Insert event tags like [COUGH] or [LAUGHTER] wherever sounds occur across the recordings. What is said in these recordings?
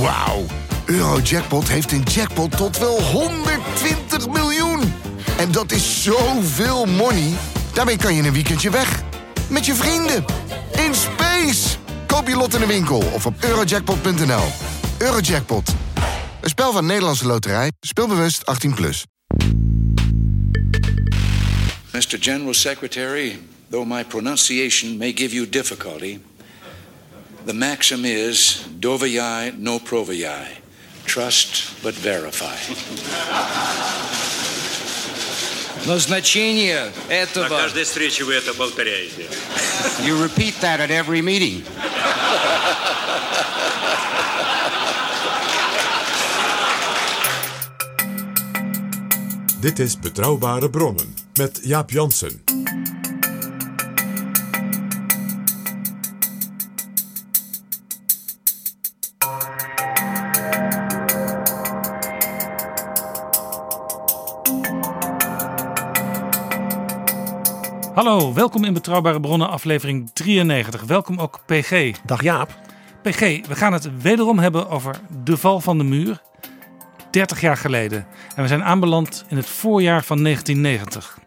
Wauw. Eurojackpot heeft een jackpot tot wel 120 miljoen. En dat is zoveel money. Daarmee kan je een weekendje weg. Met je vrienden. In space. Koop je lot in de winkel of op eurojackpot.nl. Eurojackpot. Een spel van Nederlandse Loterij. Speelbewust 18+. Plus. Mr. General Secretary, though my pronunciation may give you difficulty, the maxim is dovayai no provayai. Trust but verify. Назначение На этого... каждой встрече вы это повторяете. You repeat that at every meeting. Dit is Betrouwbare Bronnen met Jaap Jansen. Welkom in Betrouwbare Bronnen, aflevering 93. Welkom ook PG. Dag Jaap. PG, we gaan het wederom hebben over de val van de muur. 30 jaar geleden. En we zijn aanbeland in het voorjaar van 1990.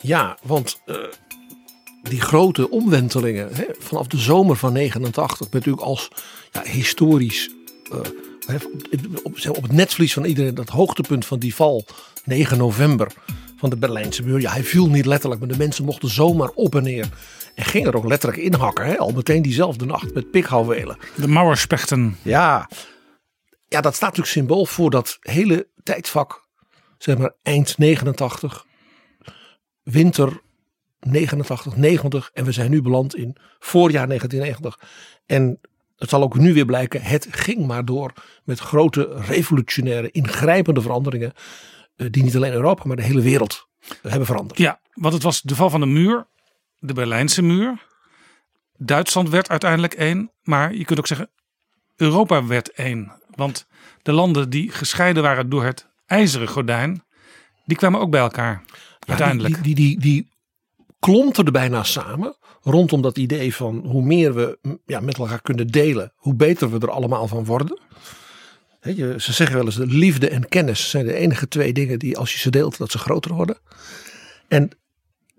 Ja, want eh, die grote omwentelingen hè, vanaf de zomer van 89 met natuurlijk als ja, historisch eh, op, zeg, op het netvlies van iedereen dat hoogtepunt van die val 9 november van de Berlijnse muur. Ja, hij viel niet letterlijk, maar de mensen mochten zomaar op en neer. En gingen er ook letterlijk inhakken, hè, al meteen diezelfde nacht met pikhouwelen. De Mauerspechten. Ja. ja, dat staat natuurlijk symbool voor dat hele tijdvak, zeg maar eind 89, winter 89, 90 en we zijn nu beland in voorjaar 1990. En het zal ook nu weer blijken, het ging maar door met grote revolutionaire ingrijpende veranderingen die niet alleen Europa, maar de hele wereld eh, hebben veranderd. Ja, want het was de val van de muur, de Berlijnse muur. Duitsland werd uiteindelijk één, maar je kunt ook zeggen, Europa werd één. Want de landen die gescheiden waren door het ijzeren gordijn, die kwamen ook bij elkaar. uiteindelijk. Die, die, die, die er bijna samen rondom dat idee van hoe meer we ja, met elkaar kunnen delen, hoe beter we er allemaal van worden. Ze zeggen wel eens, de liefde en kennis zijn de enige twee dingen die als je ze deelt, dat ze groter worden. En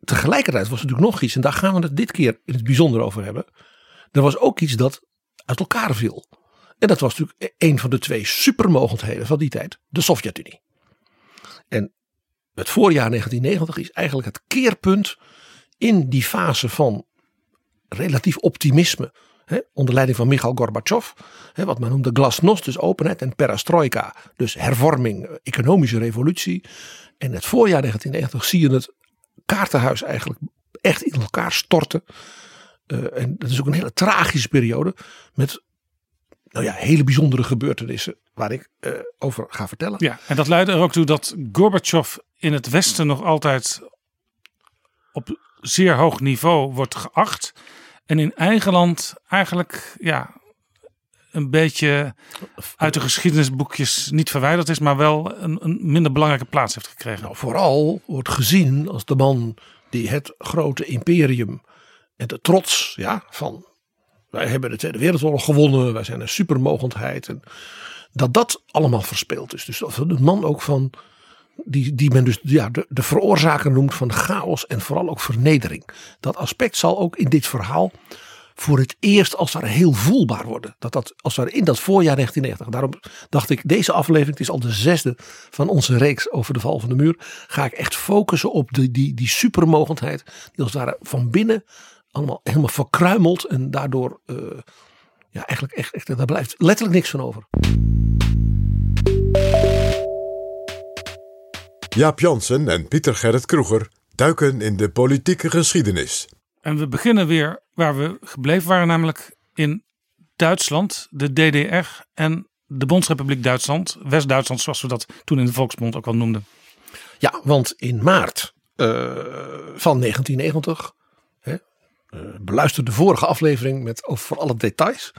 tegelijkertijd was er natuurlijk nog iets, en daar gaan we het dit keer in het bijzonder over hebben. Er was ook iets dat uit elkaar viel. En dat was natuurlijk een van de twee supermogendheden van die tijd, de Sovjet-Unie. En het voorjaar 1990 is eigenlijk het keerpunt in die fase van relatief optimisme. Onder leiding van Mikhail Gorbachev. Wat men noemde glasnost, dus openheid. En perestroika, dus hervorming, economische revolutie. En het voorjaar 1990 zie je het kaartenhuis eigenlijk echt in elkaar storten. Uh, en dat is ook een hele tragische periode. Met nou ja, hele bijzondere gebeurtenissen waar ik uh, over ga vertellen. Ja, en dat leidde er ook toe dat Gorbachev in het Westen nog altijd op zeer hoog niveau wordt geacht. En in eigen land eigenlijk ja, een beetje uit de geschiedenisboekjes niet verwijderd is, maar wel een, een minder belangrijke plaats heeft gekregen. Nou, vooral wordt gezien als de man die het grote imperium en de trots ja, van wij hebben de Tweede Wereldoorlog gewonnen, wij zijn een supermogendheid. En dat dat allemaal verspeeld is. Dus de man ook van, die, die men dus ja, de, de veroorzaker noemt van chaos en vooral ook vernedering. Dat aspect zal ook in dit verhaal voor het eerst als ware heel voelbaar worden. Dat dat als ware in dat voorjaar 1990. Daarom dacht ik, deze aflevering, het is al de zesde van onze reeks over de val van de muur. Ga ik echt focussen op de, die, die supermogendheid. Die als ware van binnen allemaal helemaal verkruimeld. En daardoor, uh, ja eigenlijk echt, echt, daar blijft letterlijk niks van over. Jaap Jansen en Pieter Gerrit Kroeger duiken in de politieke geschiedenis. En we beginnen weer waar we gebleven waren, namelijk in Duitsland, de DDR en de Bondsrepubliek Duitsland, West-Duitsland, zoals we dat toen in de Volksbond ook al noemden. Ja, want in maart uh, van 1990, hè, uh, beluister de vorige aflevering met over alle details,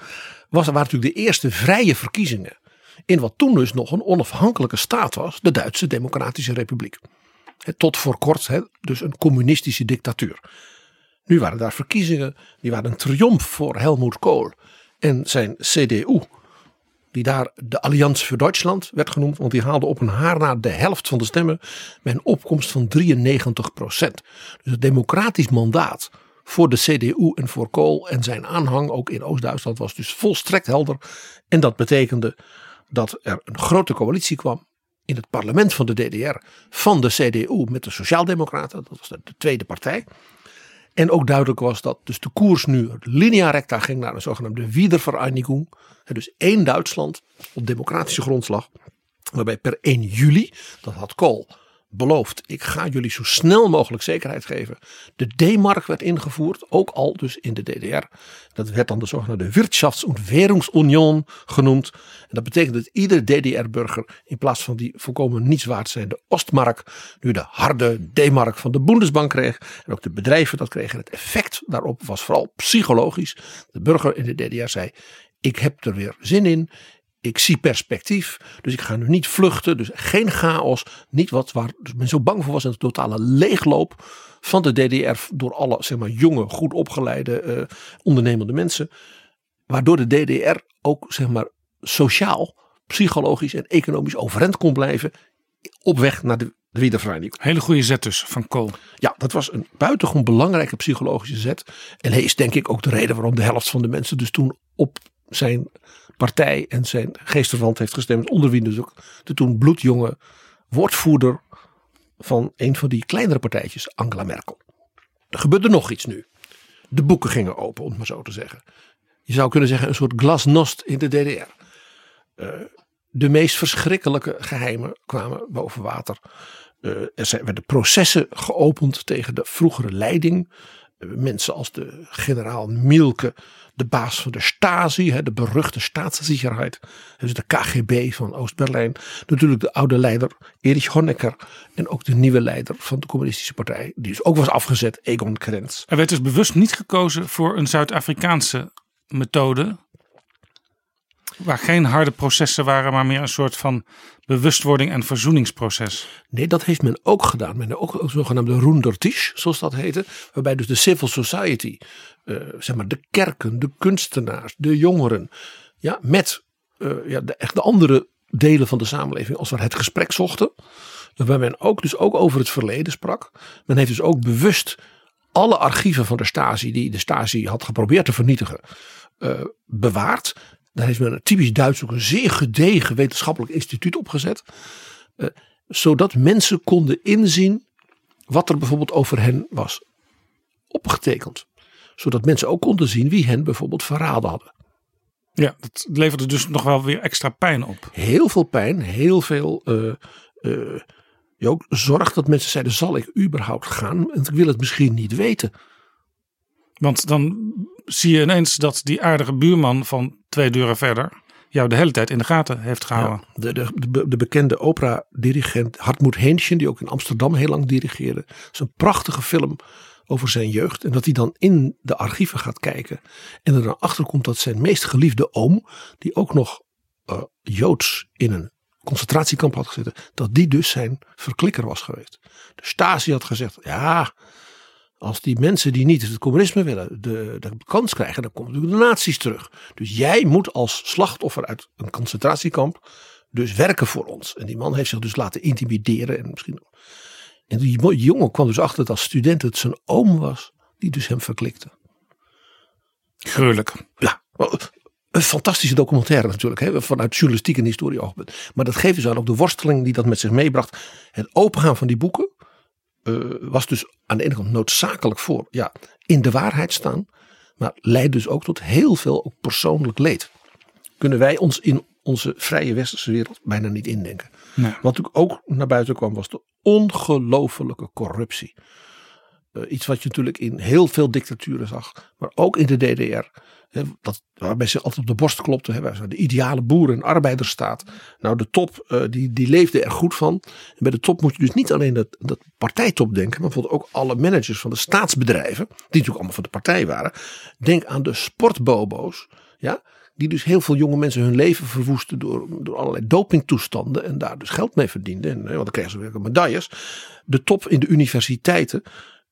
was er waren natuurlijk de eerste vrije verkiezingen in wat toen dus nog een onafhankelijke staat was, de Duitse Democratische Republiek. Tot voor kort dus een communistische dictatuur. Nu waren daar verkiezingen, die waren een triomf voor Helmut Kohl en zijn CDU. die daar de Allianz voor Duitsland werd genoemd, want die haalde op een haar na de helft van de stemmen met een opkomst van 93 procent. Dus het democratisch mandaat voor de CDU en voor Kool en zijn aanhang ook in Oost-Duitsland was dus volstrekt helder. En dat betekende dat er een grote coalitie kwam in het parlement van de DDR van de CDU met de Sociaaldemocraten, dat was de tweede partij. En ook duidelijk was dat dus de koers nu linea recta ging naar een zogenaamde Wiedervereinigung. Dus één Duitsland op democratische grondslag. Waarbij per 1 juli, dat had Kool beloofd, ik ga jullie zo snel mogelijk zekerheid geven. De D-mark werd ingevoerd, ook al dus in de DDR. Dat werd dan de zogenaamde Wirtschafts- und Währungsunion genoemd. En dat betekent dat iedere DDR-burger in plaats van die volkomen niets waard zijnde Ostmark, nu de harde D-mark van de Bundesbank kreeg. En ook de bedrijven dat kregen. Het effect daarop was vooral psychologisch. De burger in de DDR zei, ik heb er weer zin in ik zie perspectief. Dus ik ga nu niet vluchten. Dus geen chaos. Niet wat waar men zo bang voor was. Een totale leegloop van de DDR. Door alle zeg maar, jonge, goed opgeleide, uh, ondernemende mensen. Waardoor de DDR ook zeg maar, sociaal, psychologisch en economisch overeind kon blijven. Op weg naar de, de wedervereniging. Hele goede zet dus van Kool. Ja, dat was een buitengewoon belangrijke psychologische zet. En hij is denk ik ook de reden waarom de helft van de mensen dus toen op zijn partij en zijn geestverwant heeft gestemd. Onder wie dus ook de toen bloedjonge woordvoerder van een van die kleinere partijtjes, Angela Merkel. Er gebeurde nog iets nu. De boeken gingen open, om het maar zo te zeggen. Je zou kunnen zeggen een soort glasnost in de DDR. Uh, de meest verschrikkelijke geheimen kwamen boven water. Uh, er zijn, werden processen geopend tegen de vroegere leiding. Mensen als de generaal Mielke de baas van de Stasi, de beruchte staatszekerheid, dus de KGB van Oost-Berlijn. Natuurlijk de oude leider Erich Honecker en ook de nieuwe leider van de communistische partij, die dus ook was afgezet, Egon Krenz. Er werd dus bewust niet gekozen voor een Zuid-Afrikaanse methode, Waar geen harde processen waren, maar meer een soort van bewustwording en verzoeningsproces. Nee, dat heeft men ook gedaan. Men ook een zogenaamde Rundertisch, zoals dat heette. Waarbij dus de civil society, uh, zeg maar de kerken, de kunstenaars, de jongeren. Ja, met uh, ja, de, echt de andere delen van de samenleving als we het gesprek zochten. Waar men ook dus ook over het verleden sprak. Men heeft dus ook bewust alle archieven van de Stasi, die de Stasi had geprobeerd te vernietigen, uh, bewaard. Daar heeft men een typisch Duits ook een zeer gedegen wetenschappelijk instituut opgezet. Uh, zodat mensen konden inzien wat er bijvoorbeeld over hen was opgetekend. Zodat mensen ook konden zien wie hen bijvoorbeeld verraden hadden. Ja, dat leverde dus nog wel weer extra pijn op. Heel veel pijn, heel veel. Uh, uh, je ook zorgt dat mensen zeiden: zal ik überhaupt gaan? Want ik wil het misschien niet weten. Want dan zie je ineens dat die aardige buurman van twee deuren verder jou de hele tijd in de gaten heeft gehouden. Ja, de, de, de, de, bekende opera-dirigent Hartmut Hähnchen, die ook in Amsterdam heel lang dirigeerde. Dat is een prachtige film over zijn jeugd. En dat hij dan in de archieven gaat kijken. En er dan achter komt dat zijn meest geliefde oom, die ook nog uh, Joods in een concentratiekamp had gezeten, dat die dus zijn verklikker was geweest. De Stasi had gezegd, ja, als die mensen die niet het communisme willen de, de kans krijgen, dan komen natuurlijk de nazi's terug. Dus jij moet als slachtoffer uit een concentratiekamp dus werken voor ons. En die man heeft zich dus laten intimideren. En, misschien, en die jongen kwam dus achter dat als student het zijn oom was die dus hem verklikte. Gruwelijk. Ja, een fantastische documentaire natuurlijk, hè, vanuit journalistiek en historie oogpunt. Maar dat geeft dus aan ook de worsteling die dat met zich meebracht. Het opengaan van die boeken uh, was dus aan de ene kant noodzakelijk voor ja, in de waarheid staan. Maar leidt dus ook tot heel veel ook persoonlijk leed. Kunnen wij ons in onze vrije westerse wereld bijna niet indenken. Nee. Wat ook naar buiten kwam was de ongelofelijke corruptie. Uh, iets wat je natuurlijk in heel veel dictaturen zag. Maar ook in de DDR. Dat, waarbij ze altijd op de borst klopten. Hè, de ideale boeren- en arbeidersstaat. Nou, de top uh, die, die leefde er goed van. En bij de top moet je dus niet alleen dat, dat partijtop denken. Maar bijvoorbeeld ook alle managers van de staatsbedrijven. Die natuurlijk allemaal van de partij waren. Denk aan de sportbobo's. Ja, die dus heel veel jonge mensen hun leven verwoesten door, door allerlei dopingtoestanden. En daar dus geld mee verdienden. En, want dan kregen ze weer medailles. De top in de universiteiten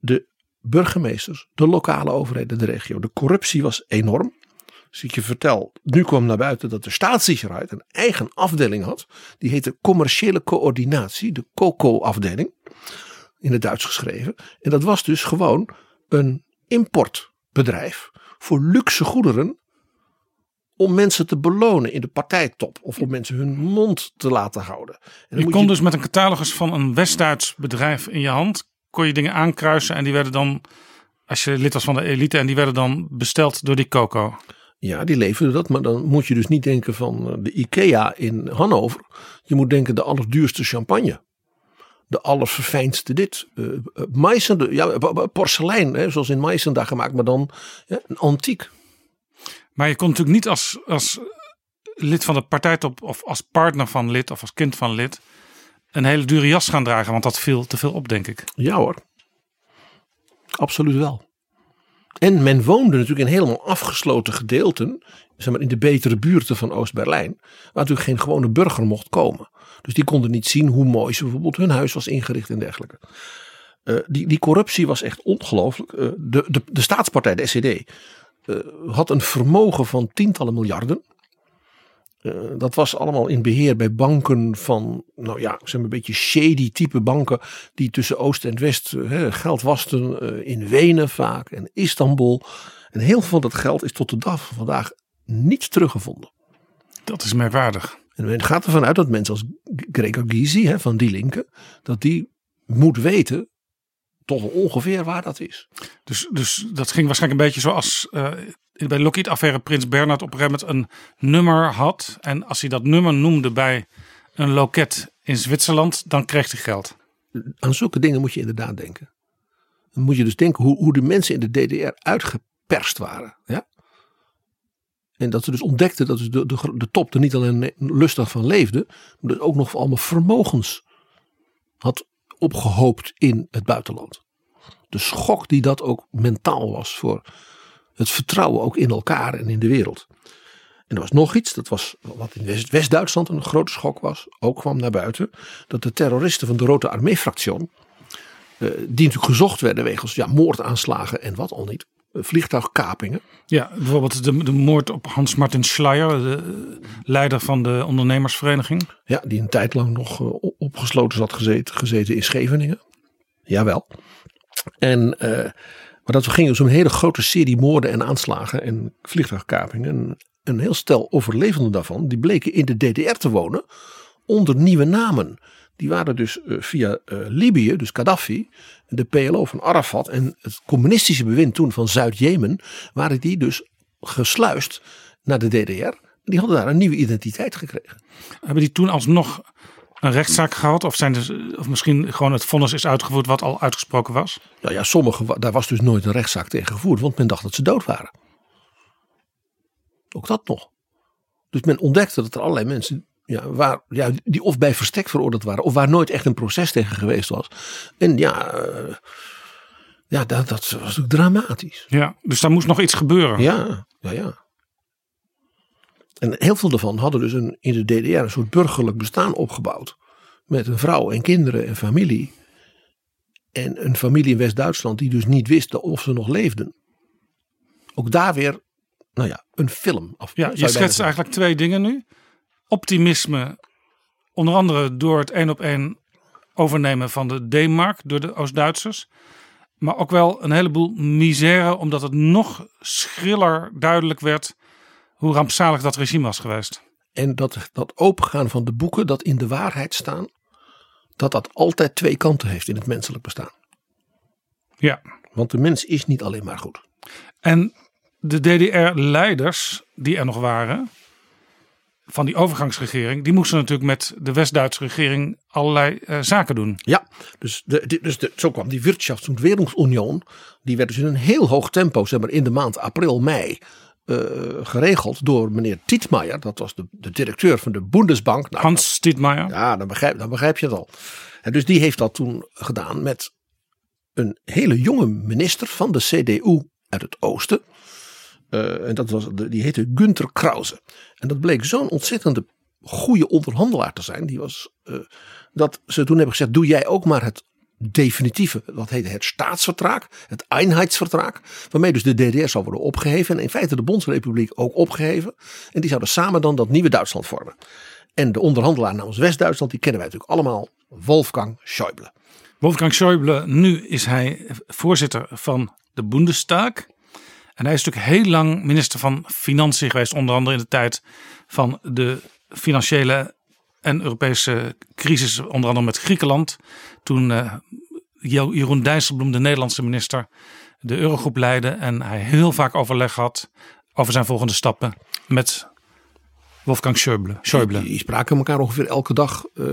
de burgemeesters, de lokale overheden, de regio. De corruptie was enorm. Dus ik je vertel, nu kwam naar buiten dat de staatssicherheid een eigen afdeling had. Die heette Commerciële Coördinatie, de COCO-afdeling. In het Duits geschreven. En dat was dus gewoon een importbedrijf voor luxe goederen. Om mensen te belonen in de partijtop. Of om mensen hun mond te laten houden. En dan Je moet kon dus met een catalogus van een West-Duits bedrijf in je hand, kon je dingen aankruisen en die werden dan, als je lid was van de elite, en die werden dan besteld door die Coco. Ja, die leveren dat. Maar dan moet je dus niet denken van eh, de IKEA in Hannover. Je moet denken de allerduurste champagne. De allerverfijnste dit. eh, Meissen, de- ja, porselein, hè, zoals in Meissen daar gemaakt. Maar dan ja, een antiek. Maar je kon natuurlijk niet als, als lid van de partijtop of als partner van lid of als kind van lid een hele dure jas gaan dragen, want dat viel te veel op, denk ik. Ja hoor. Absoluut wel. En men woonde natuurlijk in helemaal afgesloten gedeelten. Zeg maar in de betere buurten van Oost-Berlijn. Waar natuurlijk geen gewone burger mocht komen. Dus die konden niet zien hoe mooi ze bijvoorbeeld hun huis was ingericht en dergelijke. Eh, die, die corruptie was echt ongelooflijk. Eh, de, de, de staatspartij, de SED, eh, had een vermogen van tientallen miljarden. Eh, dat was allemaal in beheer bij banken van, nou ja, zeg maar een beetje shady type banken. Die tussen Oost en West eh, geld wasten. eh, in Wenen vaak en Istanbul. En heel veel van dat geld is tot de dag van vandaag niet teruggevonden. Dat is merkwaardig. En men gaat ervan uit dat mensen als Gregor Gysi hè, van die linken. Dat die moet weten toch ongeveer waar dat is. Dus, dus dat ging waarschijnlijk een beetje zoals eh, bij de Lockheed-affaire Prins Bernhard op een gegeven moment een nummer had. En als hij dat nummer noemde bij een loket in Zwitserland, dan kreeg hij geld. Aan zulke dingen moet je inderdaad denken. Dan moet je dus denken hoe, hoe de mensen in de DDR uitgeperst waren. Ja? En dat ze dus ontdekten dat dus de, de, de top er niet alleen lustig van leefde. Maar dus ook nog allemaal vermogens had opgehoopt in het buitenland. De schok die dat ook mentaal was voor het vertrouwen ook in elkaar en in de wereld. En er was nog iets, dat was wat in West- West-Duitsland een grote schok was, ook kwam naar buiten, dat de terroristen van de Rode Armee-fractie, eh, die natuurlijk gezocht werden wegens ja, moordaanslagen en wat al niet, vliegtuigkapingen, Ja, bijvoorbeeld de, de moord op Hans Martin Schleyer, de leider van de ondernemersvereniging. ja, die een tijd lang nog eh, opgesloten zat gezeten, gezeten in Scheveningen. Jawel. En, eh, maar dat ging dus om een hele grote serie moorden en aanslagen en vliegtuigkapingen. En een heel stel overlevenden daarvan, die bleken in de DDR te wonen onder nieuwe namen. Die waren dus eh, via eh, Libië, dus Gaddafi, de PLO van Arafat en het communistische bewind toen van Zuid-Jemen, waren die dus gesluist naar de DDR. Die hadden daar een nieuwe identiteit gekregen. Hebben die toen alsnog een rechtszaak gehad? Of, zijn dus, of misschien gewoon het vonnis is uitgevoerd wat al uitgesproken was? Nou ja, sommigen, daar was dus nooit een rechtszaak tegen gevoerd, want men dacht dat ze dood waren. Ook dat nog. Dus men ontdekte dat er allerlei mensen ja, waar, ja, die of bij verstek veroordeeld waren, of waar nooit echt een proces tegen geweest was. En ja, eh, ja dat, dat was natuurlijk dramatisch. Ja, dus daar moest nog iets gebeuren. Ja, ja, ja. En heel veel daarvan hadden dus een, in de DDR een soort burgerlijk bestaan opgebouwd. Met een vrouw en kinderen en familie. En een familie in West-Duitsland die dus niet wist of ze nog leefden. Ook daar weer, nou ja, een film. Af, Ja, je schetst eigenlijk twee dingen nu. Optimisme, onder andere door het één op één overnemen van de D-mark door de Oost-Duitsers. Maar ook wel een heleboel misère, omdat het nog schriller duidelijk werd hoe rampzalig dat regime was geweest. En dat, dat opengaan van de boeken, dat in de waarheid staan. Dat dat altijd twee kanten heeft in het menselijk bestaan. Ja. Want de mens is niet alleen maar goed. En de DDR-leiders die er nog waren, van die overgangsregering, die moesten natuurlijk met de West-Duitse regering allerlei eh, zaken doen. Ja, dus, de, de- dus de, zo kwam die Wirtschafts- und Währungsunion. Die werd dus in een heel hoog tempo, zeg maar in de maand april, mei. eh, geregeld door meneer Tietmeijer. Dat was de, de directeur van de Bundesbank. Nou, Hans Stietmeijer. Ja, dan begrijp, dan begrijp je het al. En dus die heeft dat toen gedaan met een hele jonge minister van de CDU uit het oosten. Eh, en dat was, die heette Günther Krause. En dat bleek zo'n ontzettende goede onderhandelaar te zijn. Die was, eh, dat ze toen hebben gezegd, doe jij ook maar het definitieve, wat heette het staatsverdrag, het Einheitsverdrag, waarmee dus de DDR zou worden opgeheven en in feite de Bondsrepubliek ook opgeheven. En die zouden samen dan dat nieuwe Duitsland vormen. En de onderhandelaar namens West-Duitsland, die kennen wij natuurlijk allemaal, Wolfgang Schäuble. Wolfgang Schäuble, nu is hij voorzitter van de Bundestag. En hij is natuurlijk heel lang minister van Financiën geweest, onder andere in de tijd van de financiële en Europese crisis, onder andere met Griekenland. Toen uh, Jeroen Dijsselbloem, de Nederlandse minister, de Eurogroep leidde en hij heel vaak overleg had over zijn volgende stappen met Wolfgang Schäuble. Schäuble. Die spraken elkaar ongeveer elke dag. Uh,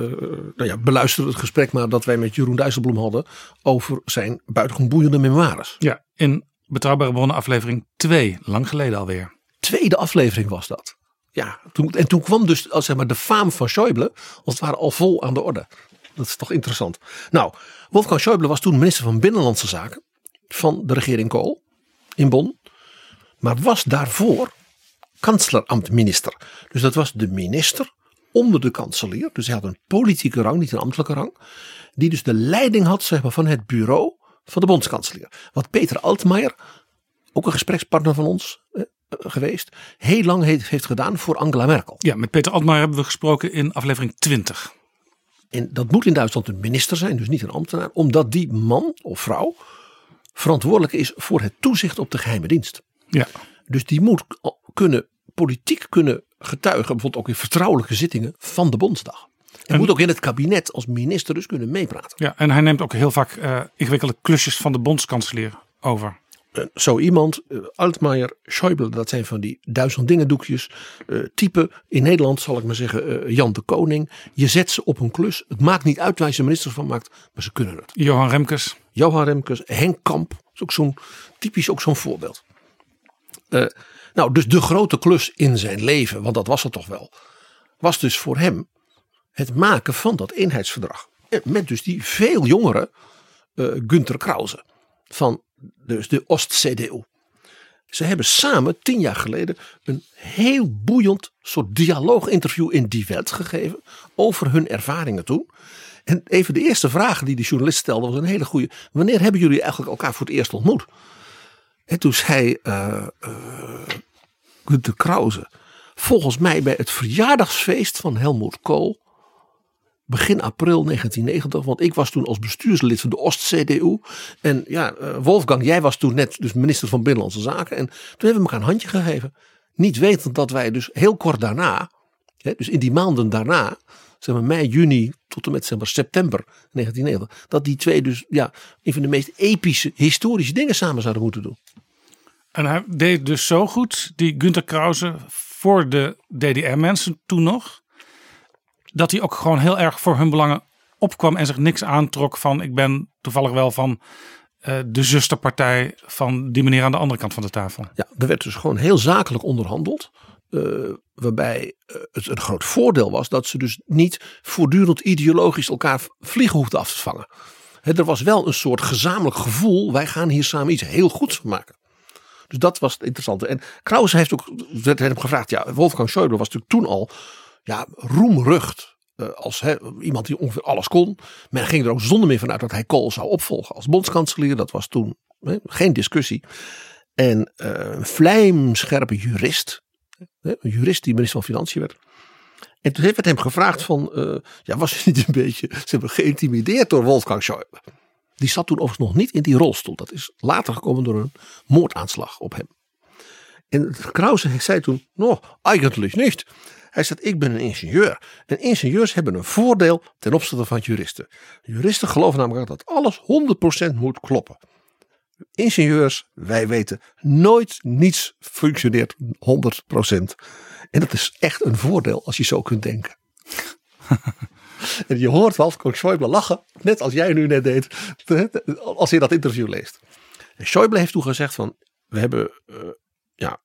nou ja, beluister het gesprek maar dat wij met Jeroen Dijsselbloem hadden over zijn buitengewoon boeiende memoires. Ja, in Betrouwbare Bronnen aflevering 2, lang geleden alweer. Tweede aflevering was dat. Ja, toen, en toen kwam dus zeg maar, de faam van Schäuble als het ware al vol aan de orde. Dat is toch interessant. Nou, Wolfgang Schäuble was toen minister van Binnenlandse Zaken van de regering Kool in Bonn. Maar was daarvoor kansleramtminister. Dus dat was de minister onder de kanselier. Dus hij had een politieke rang, niet een ambtelijke rang. Die dus de leiding had zeg maar, van het bureau van de bondskanselier. Wat Peter Altmaier, ook een gesprekspartner van ons eh, geweest, heel lang heeft, heeft gedaan voor Angela Merkel. Ja, met Peter Altmaier hebben we gesproken in aflevering 20. En dat moet in Duitsland een minister zijn, dus niet een ambtenaar, omdat die man of vrouw verantwoordelijk is voor het toezicht op de geheime dienst. Ja. Dus die moet kunnen, politiek kunnen getuigen, bijvoorbeeld ook in vertrouwelijke zittingen van de Bondsdag. En, moet ook in het kabinet als minister dus kunnen meepraten. Ja, en hij neemt ook heel vaak uh, ingewikkelde klusjes van de bondskanselier over. En zo iemand, uh, Altmaier, Schäuble, dat zijn van die duizend dingen doekjes. Type in Nederland zal ik maar zeggen Jan de Koning. Je zet ze op een klus. Het maakt niet uit waar je ze ministers van maakt, maar ze kunnen het. Johan Remkes. Johan Remkes, Henk Kamp, is ook zo'n typisch ook zo'n voorbeeld. nou, dus de grote klus in zijn leven, want dat was het toch wel, was dus voor hem het maken van dat eenheidsverdrag. Met dus die veel jongere uh, Günther Krause van dus de Oost-CDU. Ze hebben samen tien jaar geleden een heel boeiend soort dialooginterview in Die Welt gegeven over hun ervaringen toen. En even de eerste vraag die de journalist stelde was een hele goede. Wanneer hebben jullie eigenlijk elkaar voor het eerst ontmoet? En toen zei uh, uh, Krause, volgens mij bij het verjaardagsfeest van Helmoet Kool begin april 1990. Want ik was toen als bestuurslid van de Oost-CDU. En ja, eh, Wolfgang, jij was toen net dus minister van Binnenlandse Zaken. En toen hebben we elkaar een handje gegeven. Niet wetend dat wij dus heel kort daarna, hè, dus in die maanden daarna, zeg maar mei, juni tot en met zeg maar, september 1990, dat die twee dus ja, een van de meest epische historische dingen samen zouden moeten doen. En hij deed dus zo goed, die Günter Krause, voor de DDR-mensen toen nog, dat hij ook gewoon heel erg voor hun belangen opkwam en zich niks aantrok van ik ben toevallig wel van uh, de zusterpartij van die meneer aan de andere kant van de tafel. Ja, er werd dus gewoon heel zakelijk onderhandeld. Uh, waarbij uh, het een groot voordeel was dat ze dus niet voortdurend ideologisch elkaar vliegen hoefden af te vangen. Er was wel een soort gezamenlijk gevoel, wij gaan hier samen iets heel goeds maken. Dus dat was het interessante. En Krause heeft ook, werd hem gevraagd, ja, Wolfgang Schäuble was natuurlijk toen al ja, roemrucht uh, als iemand die ongeveer alles kon. Men ging er ook zonder meer vanuit dat hij Kool zou opvolgen als bondskanselier. Dat was toen geen discussie. En uh, een vlijmscherpe jurist. een jurist die minister van Financiën werd. En toen werd hem gevraagd van, uh, ja, was hij niet een beetje ze hebben geïntimideerd door Wolfgang Schäuble? Die zat toen overigens nog niet in die rolstoel. Dat is later gekomen door een moordaanslag op hem. En Krause zei toen, no, eigenlijk niet. Hij zegt, ik ben een ingenieur. En ingenieurs hebben een voordeel ten opzichte van juristen. Juristen geloven namelijk dat alles 100% moet kloppen. Ingenieurs, wij weten, nooit niets functioneert 100%. En dat is echt een voordeel als je zo kunt denken. [LAUGHS] en je hoort Wolfgang Schäuble lachen, net als jij nu net deed, [LAUGHS] als je dat interview leest. En Schäuble heeft toen gezegd van, we hebben uh, ja,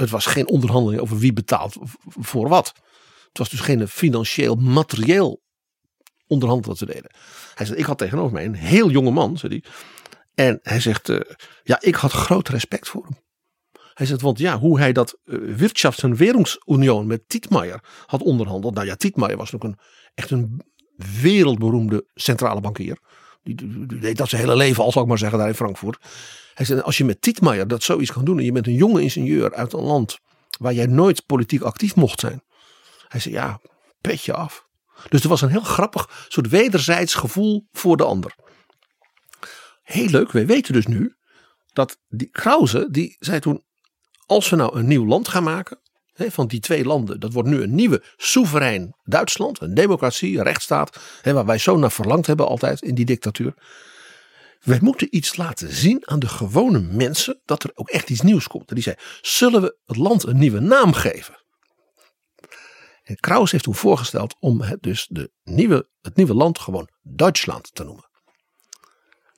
het was geen onderhandeling over wie betaalt voor wat. Het was dus geen financieel, materieel onderhandelen ze deden. Hij zegt, ik had tegenover mij een heel jonge man, zei hij. En hij zegt, uh, ja, ik had groot respect voor hem. Hij zegt, want ja, hoe hij dat uh, Wirtschafts- en Währungsunion met Tietmeijer had onderhandeld. Nou ja, Tietmeijer was ook een, echt een wereldberoemde centrale bankier. Die, deed dat zijn hele leven al, zal ik maar zeggen, daar in Frankfurt. Hij zei, als je met Tietmeijer dat zoiets kan doen. En je bent een jonge ingenieur uit een land waar jij nooit politiek actief mocht zijn. Hij zei, ja, petje af. Dus er was een heel grappig soort wederzijds gevoel voor de ander. Heel leuk, wij weten dus nu dat die Krause, die zei toen, als we nou een nieuw land gaan maken, hè, van die twee landen, dat wordt nu een nieuwe soeverein Duitsland, een democratie, een rechtsstaat, hè, waar wij zo naar verlangd hebben altijd in die dictatuur. Wij moeten iets laten zien aan de gewone mensen dat er ook echt iets nieuws komt. En die zei, zullen we het land een nieuwe naam geven? En Kraus heeft toen voorgesteld om het, dus de nieuwe, het nieuwe land gewoon Duitsland te noemen.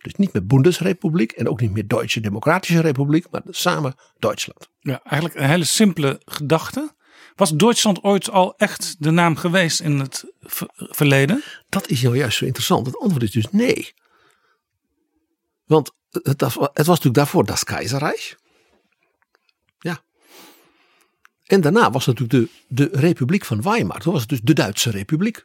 Dus niet meer Bundesrepubliek en ook niet meer Duitse Democratische Republiek, maar samen Duitsland. Ja, eigenlijk een hele simpele gedachte. Was Duitsland ooit al echt de naam geweest in het ver- verleden? Dat is nou juist zo interessant. Het antwoord is dus nee. Want het, was- het was natuurlijk daarvoor das Keizerreich. Ja. En daarna was het natuurlijk de, de Republiek van Weimar. Toen was het dus de Duitse Republiek.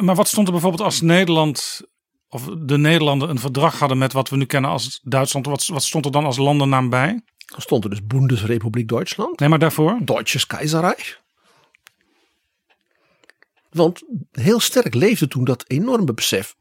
Maar wat stond er bijvoorbeeld als Nederland of de Nederlanden een verdrag hadden met wat we nu kennen als Duitsland? Wat, wat stond er dan als landennaam bij? Dan stond er dus Bundesrepubliek Duitsland. Nee, maar daarvoor? Deutsches Keizerreich. Want heel sterk leefde toen dat enorme besef,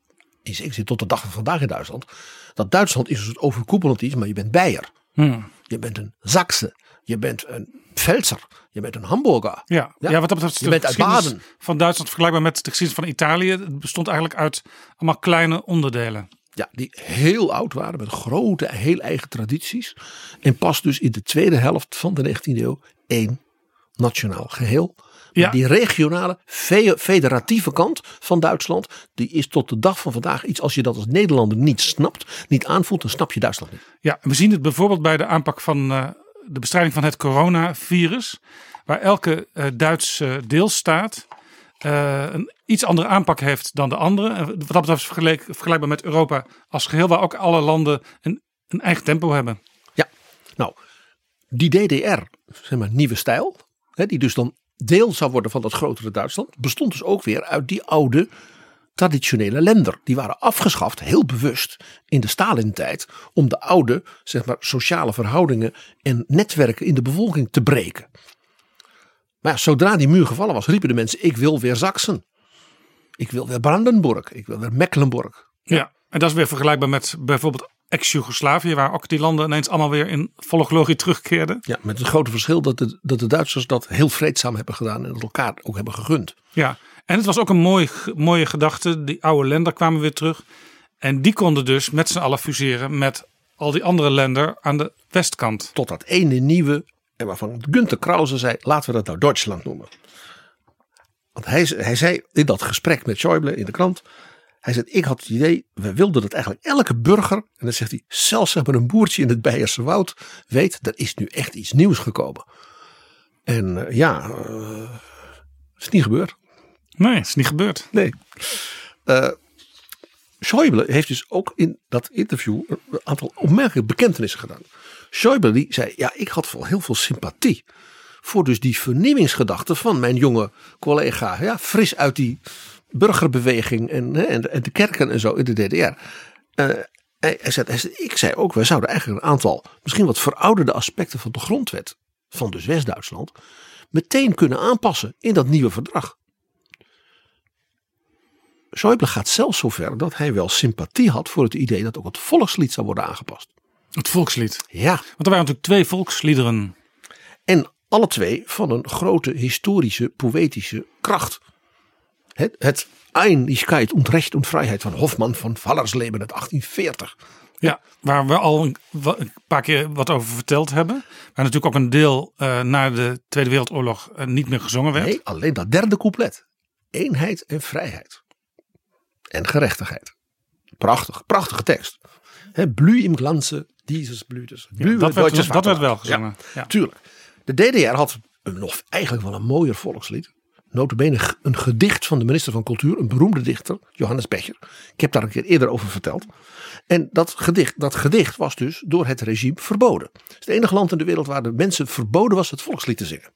in zekere zin tot de dag van vandaag in Duitsland, dat Duitsland is een soort overkoepelend iets, maar je bent Beier. Hmm. Je bent een Zakse. Je bent een Pfälzer. Je bent een Hamburger. Ja. Ja. Ja. wat dat betreft Je de bent uit Baden. van Duitsland vergelijkbaar met de geschiedenis van Italië. Het bestond eigenlijk uit allemaal kleine onderdelen. Ja, die heel oud waren met grote, heel eigen tradities. En pas dus in de tweede helft van de 19e eeuw één nationaal geheel. Maar Ja. die regionale, fe- federatieve kant van Duitsland, die is tot de dag van vandaag iets als je dat als Nederlander niet snapt, niet aanvoelt, dan snap je Duitsland niet. Ja, we zien het bijvoorbeeld bij de aanpak van eh, de bestrijding van het coronavirus. Waar elke eh, Duitse deelstaat eh, een iets andere aanpak heeft dan de andere. En wat dat betreft vergelijk- vergelijkbaar met Europa als geheel. Waar ook alle landen een, een eigen tempo hebben. Ja, nou, die DDR, zeg maar nieuwe stijl, hè, die dus dan deel zou worden van dat grotere Duitsland, bestond dus ook weer uit die oude traditionele lender. Die waren afgeschaft, heel bewust, in de Stalin-tijd, om de oude, zeg maar, sociale verhoudingen en netwerken in de bevolking te breken. Maar zodra die muur gevallen was, riepen de mensen: Ik wil weer Sachsen. Ik wil weer Brandenburg. Ik wil weer Mecklenburg. Ja. en dat is weer vergelijkbaar met bijvoorbeeld ex-Jugoslavië. Waar ook die landen ineens allemaal weer in volle glorie terugkeerden. Ja, met het grote verschil dat de, dat de Duitsers dat heel vreedzaam hebben gedaan en dat elkaar ook hebben gegund. Ja, en het was ook een mooi, mooie gedachte. Die oude lender kwamen weer terug. En die konden dus met z'n allen fuseren met al die andere lender aan de westkant. Tot dat ene nieuwe, en waarvan Günther Krause zei, laten we dat nou Duitsland noemen. Want hij, hij zei in dat gesprek met Schäuble in de krant, hij zei, ik had het idee, we wilden dat eigenlijk elke burger, en dan zegt hij, zelfs zeg maar een boertje in het Beierse woud, weet, er is nu echt iets nieuws gekomen. En eh, ja, eh, het is niet gebeurd. Nee, het is niet gebeurd. Nee. Eh Schäuble heeft dus ook in dat interview een aantal opmerkelijke bekentenissen gedaan. Schäuble die zei, ja ik had wel heel veel sympathie voor dus die vernieuwingsgedachte van mijn jonge collega. Ja, fris uit die burgerbeweging en, hè, en, de kerken en zo in de DDR. Eh, hij, hij zei, hij zei, ik zei ook, wij zouden eigenlijk een aantal misschien wat verouderde aspecten van de grondwet van dus West-Duitsland meteen kunnen aanpassen in dat nieuwe verdrag. Schäuble gaat zelfs zover dat hij wel sympathie had voor het idee dat ook het volkslied zou worden aangepast. Het volkslied. Ja, Want er waren natuurlijk twee volksliederen. en alle twee van een grote historische, poëtische kracht. Het, het Einigkeit und Recht und Vrijheid van Hofman van Vallersleben uit 1840. Ja, waar we al een, paar keer wat over verteld hebben. Waar natuurlijk ook een deel eh, na de Tweede Wereldoorlog eh, niet meer gezongen werd. Nee, alleen dat derde couplet. Eenheid en vrijheid. En gerechtigheid. Prachtig, prachtige tekst. He, blü im Glanze dieses Blütes. Ja, dat, werd, dat werd wel gezongen. Ja. Tuurlijk. De DDR had een nog eigenlijk wel een mooier volkslied. Notabene een gedicht van de minister van Cultuur, een beroemde dichter, Johannes Becher. Ik heb daar een keer eerder over verteld. En dat gedicht, dat gedicht was dus door het regime verboden. Het is het enige land in de wereld waar de mensen verboden was het volkslied te zingen.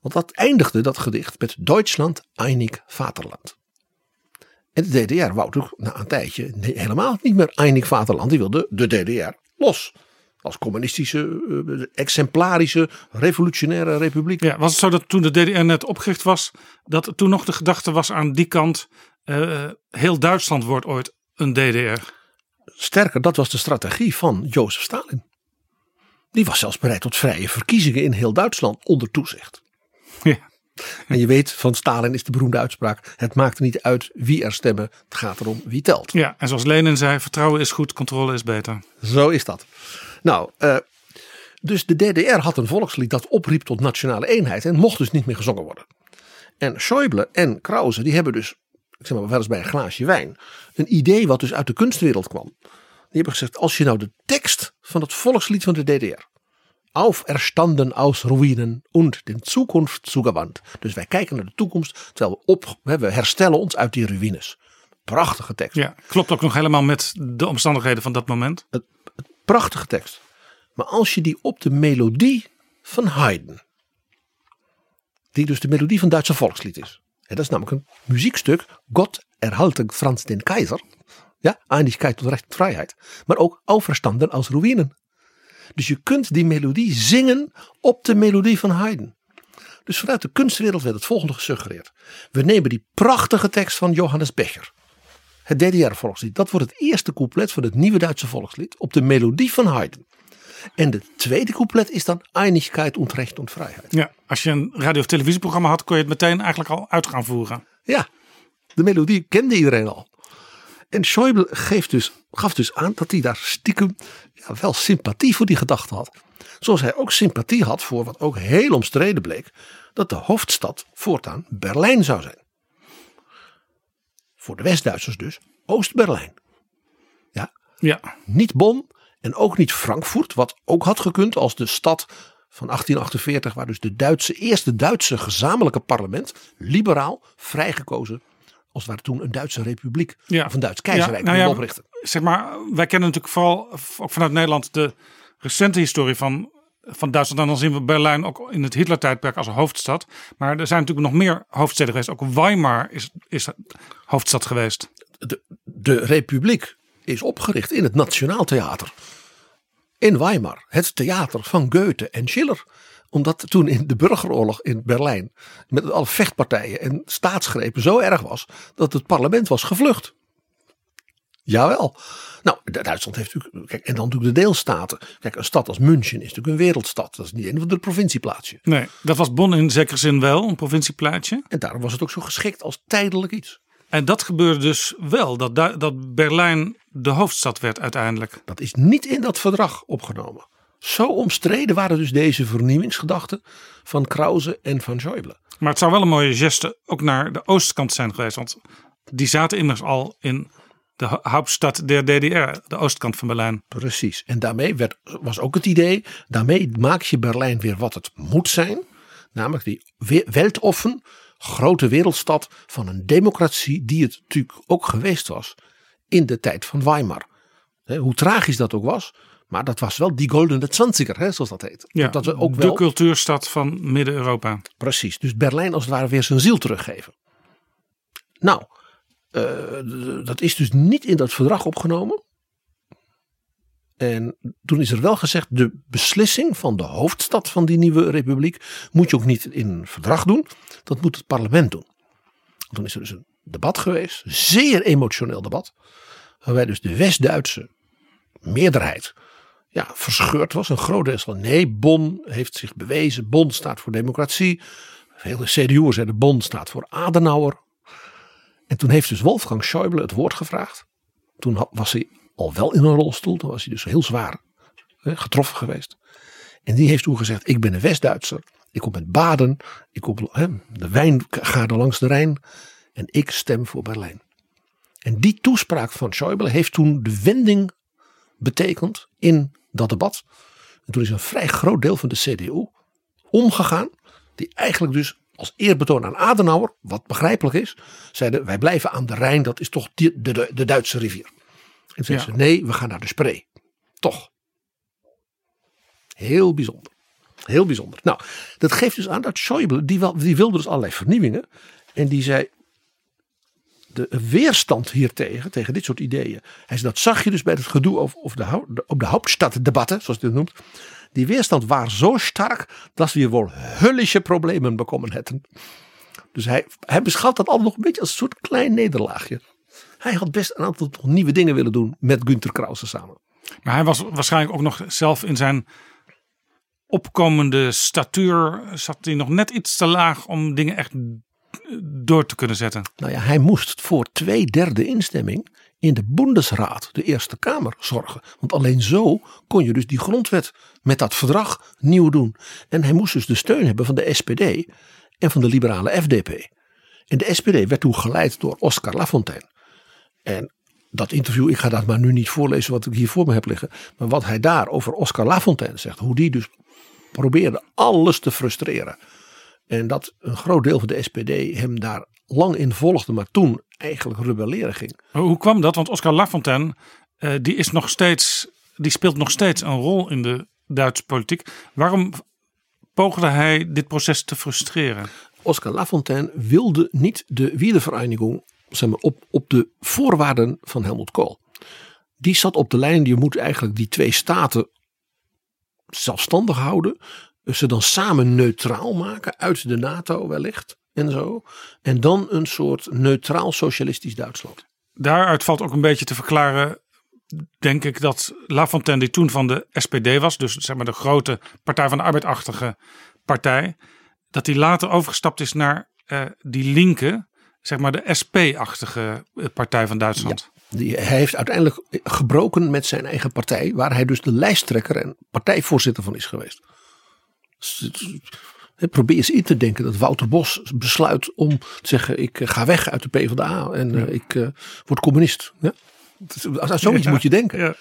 Want dat eindigde dat gedicht met Duitsland einig Vaterland. En de DDR wou natuurlijk na een tijdje helemaal niet meer einig vaderland. Die wilde de DDR los. Als communistische, eh, exemplarische, revolutionaire republiek. Ja, was het zo dat toen de DDR net opgericht was, dat toen nog de gedachte was aan die kant, eh, heel Duitsland wordt ooit een DDR. Sterker, dat was de strategie van Jozef Stalin. Die was zelfs bereid tot vrije verkiezingen in heel Duitsland onder toezicht. Ja. En je weet, van Stalin is de beroemde uitspraak: het maakt niet uit wie er stemmen, het gaat erom wie telt. ja, en zoals Lenin zei, vertrouwen is goed, controle is beter. Zo is dat. Nou, eh, dus de DDR had een volkslied dat opriep tot nationale eenheid en mocht dus niet meer gezongen worden. En Schäuble en Krause, die hebben dus, ik zeg maar wel eens bij een glaasje wijn, een idee wat dus uit de kunstwereld kwam. Die hebben gezegd, als je nou de tekst van het volkslied van de DDR, auferstanden aus Ruinen und den Zukunft zugewandt. Dus wij kijken naar de toekomst, terwijl we, op, we herstellen ons uit die ruïnes. Prachtige tekst. Ja, klopt ook nog helemaal met de omstandigheden van dat moment. Prachtige tekst. Maar als je die op de melodie van Haydn, die dus de melodie van Duitse volkslied is. En dat is namelijk een muziekstuk, God erhalte Franz den Keizer. Ja, Einigkeit tot recht vrijheid. Maar ook Auferstanden als Ruïnen. Dus je kunt die melodie zingen op de melodie van Haydn. Dus vanuit de kunstwereld werd het volgende gesuggereerd. We nemen die prachtige tekst van Johannes Becher. Het DDR-volkslied. Dat wordt het eerste couplet van het nieuwe Duitse volkslied. Op de melodie van Haydn. En de tweede couplet is dan Einigkeit und Recht und Vrijheid. Ja, als je een radio- of televisieprogramma had, kon je het meteen eigenlijk al uit gaan voeren. Ja, de melodie kende iedereen al. En Schäuble geeft dus, gaf dus aan dat hij daar stiekem ja, wel sympathie voor die gedachte had. Zoals hij ook sympathie had voor wat ook heel omstreden bleek. Dat de hoofdstad voortaan Berlijn zou zijn. Voor de West-Duitsers dus Oost-Berlijn. Ja, Ja, niet Bonn en ook niet Frankfurt. Wat ook had gekund als de stad van 1848. Waar dus de Duitse, eerste Duitse gezamenlijke parlement. Liberaal, vrijgekozen. Als het ware toen een Duitse republiek. Ja. Of een Duits keizerrijk Ja, nou ja, oprichten. zeg maar, wij kennen natuurlijk vooral ook vanuit Nederland de recente historie van, van Duitsland. Dan zien we Berlijn ook in het Hitler-tijdperk als hoofdstad. Maar er zijn natuurlijk nog meer hoofdsteden geweest. Ook Weimar is, is hoofdstad geweest. De, de republiek is opgericht in het Nationaal Theater. In Weimar. Het theater van Goethe en Schiller. Omdat toen in de burgeroorlog in Berlijn. Met alle vechtpartijen en staatsgrepen zo erg was. Dat het parlement was gevlucht. Jawel. Nou, Du- Duitsland heeft natuurlijk. Kijk, en dan natuurlijk de deelstaten. Kijk, een stad als München is natuurlijk een wereldstad. Dat is niet een van de provincieplaatsje. Nee, dat was Bonn in zekere zin wel, een provincieplaatje. En daarom was het ook zo geschikt als tijdelijk iets. En dat gebeurde dus wel, dat, dat Berlijn de hoofdstad werd uiteindelijk. Dat is niet in dat verdrag opgenomen. Zo omstreden waren dus deze vernieuwingsgedachten van Krause en van Schäuble. Maar het zou wel een mooie geste ook naar de oostkant zijn geweest. Want die zaten immers al in de ho- Hauptstadt der DDR, de oostkant van Berlijn. Precies. En daarmee werd, was ook het idee, daarmee maak je Berlijn weer wat het moet zijn. Namelijk die we- weltoffen, grote wereldstad van een democratie die het natuurlijk ook geweest was in de tijd van Weimar. Hoe tragisch dat ook was, maar dat was wel die goldene twintiger, hè, zoals dat heet. Ja, dat we ook de wel, cultuurstad van Midden-Europa. Precies, dus Berlijn als het ware weer zijn ziel teruggeven. Nou, dat is dus niet in dat verdrag opgenomen. En toen is er wel gezegd, de beslissing van de hoofdstad van die nieuwe republiek moet je ook niet in een verdrag doen. Dat moet het parlement doen. Toen is er dus een debat geweest, een zeer emotioneel debat. Waarbij dus de West-Duitse meerderheid ja, verscheurd was. Een groot deel van nee, Bonn heeft zich bewezen. Bonn staat voor democratie. Vele CDU'ers zeiden Bonn staat voor Adenauer. En toen heeft dus Wolfgang Schäuble het woord gevraagd. Toen was hij al wel in een rolstoel. Toen was hij dus heel zwaar getroffen geweest. En die heeft toen gezegd, ik ben een West-Duitser. Ik kom uit Baden. Ik kom, hè, de wijngaarden langs de Rijn. En ik stem voor Berlijn. En die toespraak van Schäuble heeft toen de wending betekend in dat debat. En toen is een vrij groot deel van de CDU omgegaan. Die eigenlijk dus als eerbetoon aan Adenauer, wat begrijpelijk is, zeiden wij blijven aan de Rijn, dat is toch de, de, de Duitse rivier. En zeiden Ja. ze nee, we gaan naar de Spree. Toch. Heel bijzonder. Heel bijzonder. Nou, dat geeft dus aan dat Schäuble, die, wel, die wilde dus allerlei vernieuwingen. En die zei, de weerstand hiertegen, tegen dit soort ideeën. Hij zei, dat zag je dus bij het gedoe over, over de, op de Hauptstadtdebatten, zoals hij het noemt. Die weerstand was zo sterk dat we wel hullische problemen bekomen hadden. Dus hij, hij beschouwt dat allemaal nog een beetje als een soort klein nederlaagje. Hij had best een aantal nieuwe dingen willen doen met Günter Krause samen. Maar hij was waarschijnlijk ook nog zelf in zijn opkomende statuur. zat hij nog net iets te laag om dingen echt door te kunnen zetten. Nou ja, hij moest voor twee derde instemming in de Bundesraad, de Eerste Kamer, zorgen. Want alleen zo kon je dus die grondwet met dat verdrag nieuw doen. En hij moest dus de steun hebben van de SPD en van de liberale FDP. En de SPD werd toen geleid door Oscar Lafontaine. En dat interview, ik ga dat maar nu niet voorlezen wat ik hier voor me heb liggen. Maar wat hij daar over Oscar Lafontaine zegt. Hoe die dus probeerde alles te frustreren. En dat een groot deel van de SPD hem daar lang in volgde, maar toen eigenlijk rebelleren ging. Hoe kwam dat? Want Oscar Lafontaine, eh, die, is nog steeds, die speelt nog steeds een rol in de Duitse politiek. Waarom poogde hij dit proces te frustreren? Oscar Lafontaine wilde niet de Wiedervereinigung zeg maar, op, op de voorwaarden van Helmut Kohl. Die zat op de lijn, je moet eigenlijk die twee staten zelfstandig houden. Ze dan samen neutraal maken uit de NATO wellicht en zo. En dan een soort neutraal socialistisch Duitsland. Daaruit valt ook een beetje te verklaren, denk ik, dat Lafontaine, die toen van de SPD was, dus zeg maar de grote Partij van de Arbeidachtige partij, dat hij later overgestapt is naar eh, die linker, zeg maar de SP-achtige eh, Partij van Duitsland. Die, hij heeft uiteindelijk gebroken met zijn eigen partij, waar hij dus de lijsttrekker en partijvoorzitter van is geweest. Probeer eens in te denken dat Wouter Bos besluit om te zeggen: ik eh, ga weg uit de PvdA en eh, ik eh, word communist. Ja? Aan zoiets Ja, moet je denken.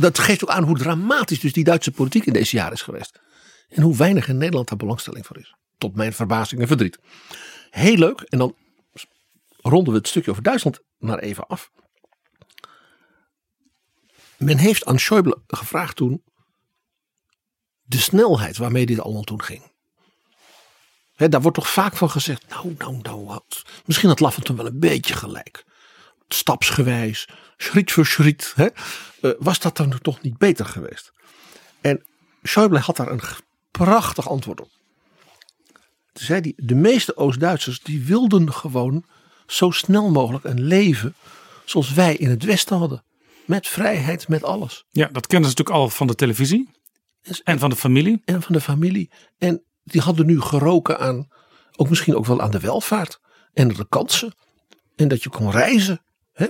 dat geeft ook aan hoe dramatisch dus die Duitse politiek in deze jaren is geweest. En hoe weinig in Nederland daar belangstelling voor is. Tot mijn verbazing en verdriet. Heel leuk. En dan ronden we het stukje over Duitsland maar even af. Men heeft aan Schäuble gevraagd toen de snelheid waarmee dit allemaal toen ging. Daar wordt toch vaak van gezegd, nou, nou, nou, wat. misschien had Lafontaine wel een beetje gelijk. Stapsgewijs, schriet voor schriet. Eh, was dat dan toch niet beter geweest? En Schäuble had daar een prachtig antwoord op. Toen zei hij, de meeste Oost-Duitsers die wilden gewoon zo snel mogelijk een leven zoals wij in het Westen hadden. Met vrijheid, met alles. Ja, dat kennen ze natuurlijk al van de televisie en van de familie. en van de familie. En die hadden nu geroken aan, ook misschien ook wel aan de welvaart en de kansen. En dat je kon reizen. Hè?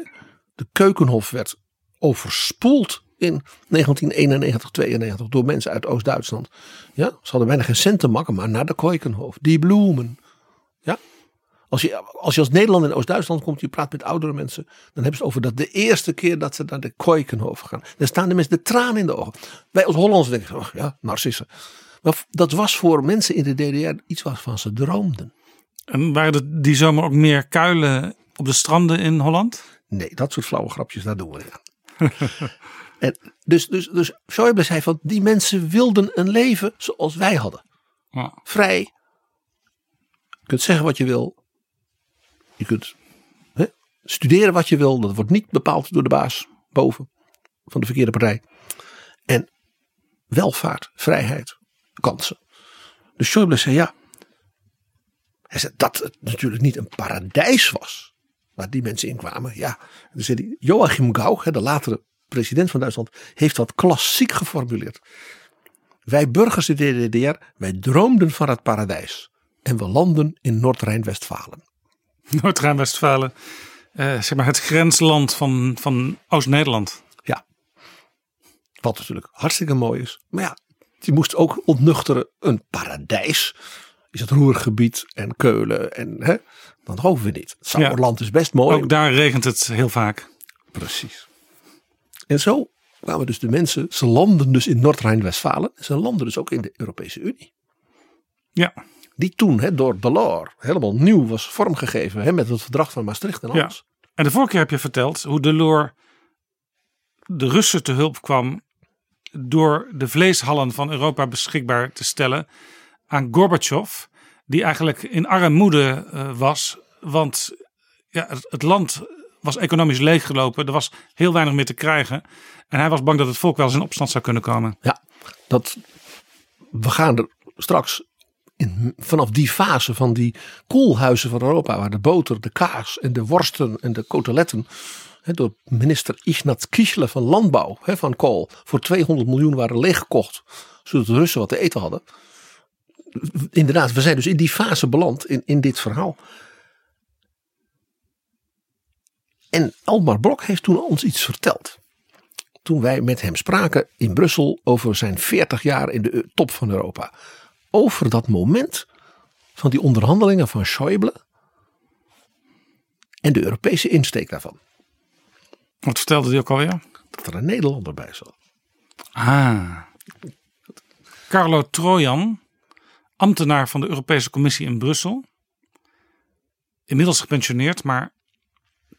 De Keukenhof werd overspoeld in 1991, 92 door mensen uit Oost-Duitsland. Ja, ze hadden bijna geen cent te makken, maar naar de Keukenhof. Die bloemen. Ja. Als je, als je als Nederlander in Oost-Duitsland komt, je praat met oudere mensen, dan hebben ze het over dat de eerste keer dat ze naar de Keukenhof gaan. Dan staan de mensen de tranen in de ogen. Wij als Hollanders denken, oh ja, narcissen. Maar dat was voor mensen in de DDR iets waarvan ze droomden. En waren er die zomer ook meer kuilen op de stranden in Holland? Nee, dat soort flauwe grapjes, daar doen we niet aan. [LAUGHS] en dus, dus, dus Schäuble zei van, die mensen wilden een leven zoals wij hadden. Ja. Vrij. Je kunt zeggen wat je wil. Je kunt studeren wat je wil. Dat wordt niet bepaald door de baas boven van de verkeerde partij. En welvaart, vrijheid, kansen. Dus Schäuble zei ja. Hij zei dat het natuurlijk niet een paradijs was. Waar die mensen in kwamen. Ja, zei Joachim Gauck, de latere president van Duitsland, heeft dat klassiek geformuleerd. Wij burgers in de DDR, wij droomden van het paradijs. En we landen in Noord-Rijn-Westfalen. [LAUGHS] Noord-Rijn-Westfalen, eh, zeg maar het grensland van, van Oost-Nederland. Ja. Wat natuurlijk hartstikke mooi is. Maar ja, je moest ook ontnuchteren. Een paradijs is het Roergebied en Keulen. En hè, dan hoeven we niet. Sauerland is best mooi. Ook daar regent het heel vaak. Precies. En zo kwamen dus de mensen. Ze landen dus in Noord-Rijn-Westfalen. Ze landen dus ook in de Europese Unie. Ja, Die toen hè, door Delors helemaal nieuw was vormgegeven. Hè, met het verdrag van Maastricht en ja. alles. En de vorige keer heb je verteld hoe Delors de Russen te hulp kwam door de vleeshallen van Europa beschikbaar te stellen aan Gorbachev, die eigenlijk in armoede eh, was, want ja, het, het land was economisch leeggelopen. Er was heel weinig meer te krijgen. En hij was bang dat het volk wel eens in opstand zou kunnen komen. Ja, dat, we gaan er straks vanaf die fase van die koelhuizen van Europa, waar de boter, de kaas en de worsten en de koteletten door minister Ignat Kiesle van Landbouw, van Kool, voor 200 miljoen waren leeggekocht, zodat de Russen wat te eten hadden. Inderdaad, we zijn dus in die fase beland in, in dit verhaal. En Almar Blok heeft toen ons iets verteld. Toen wij met hem spraken in Brussel over zijn 40 jaar in de top van Europa. Over dat moment van die onderhandelingen van Schäuble en de Europese insteek daarvan. Wat vertelde hij ook alweer? Dat er een Nederlander bij zat. Ah. Carlo Trojan, ambtenaar van de Europese Commissie in Brussel. Inmiddels gepensioneerd, maar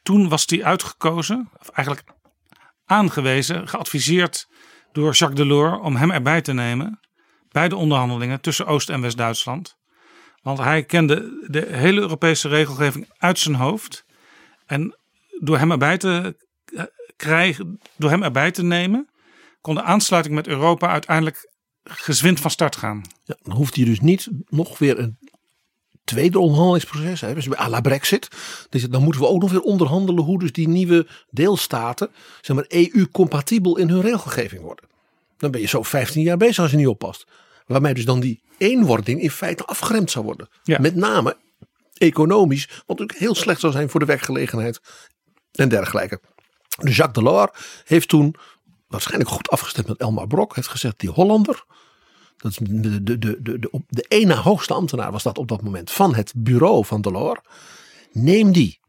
toen was hij uitgekozen, of eigenlijk aangewezen, geadviseerd door Jacques Delors om hem erbij te nemen bij de onderhandelingen tussen Oost- en West-Duitsland. Want hij kende de hele Europese regelgeving uit zijn hoofd. En door hem erbij te krijgen, door hem erbij te nemen, kon de aansluiting met Europa uiteindelijk gezwind van start gaan. Ja, dan hoeft hij dus niet nog weer een tweede onderhandelingsproces. Hè, dus à la Brexit. Dus dan moeten we ook nog weer onderhandelen hoe dus die nieuwe deelstaten, zeg maar EU-compatibel in hun regelgeving worden. Dan ben je zo 15 jaar bezig als je niet oppast. Waarmee dus dan die eenwording in feite afgeremd zou worden. Ja. Met name economisch, wat natuurlijk heel slecht zou zijn voor de werkgelegenheid en dergelijke. Dus Jacques Delors heeft toen waarschijnlijk goed afgestemd met Elmar Brok. Heeft gezegd die Hollander, dat is de, de, de, de, de, de ene hoogste ambtenaar was dat op dat moment van het bureau van Delors. Neem die.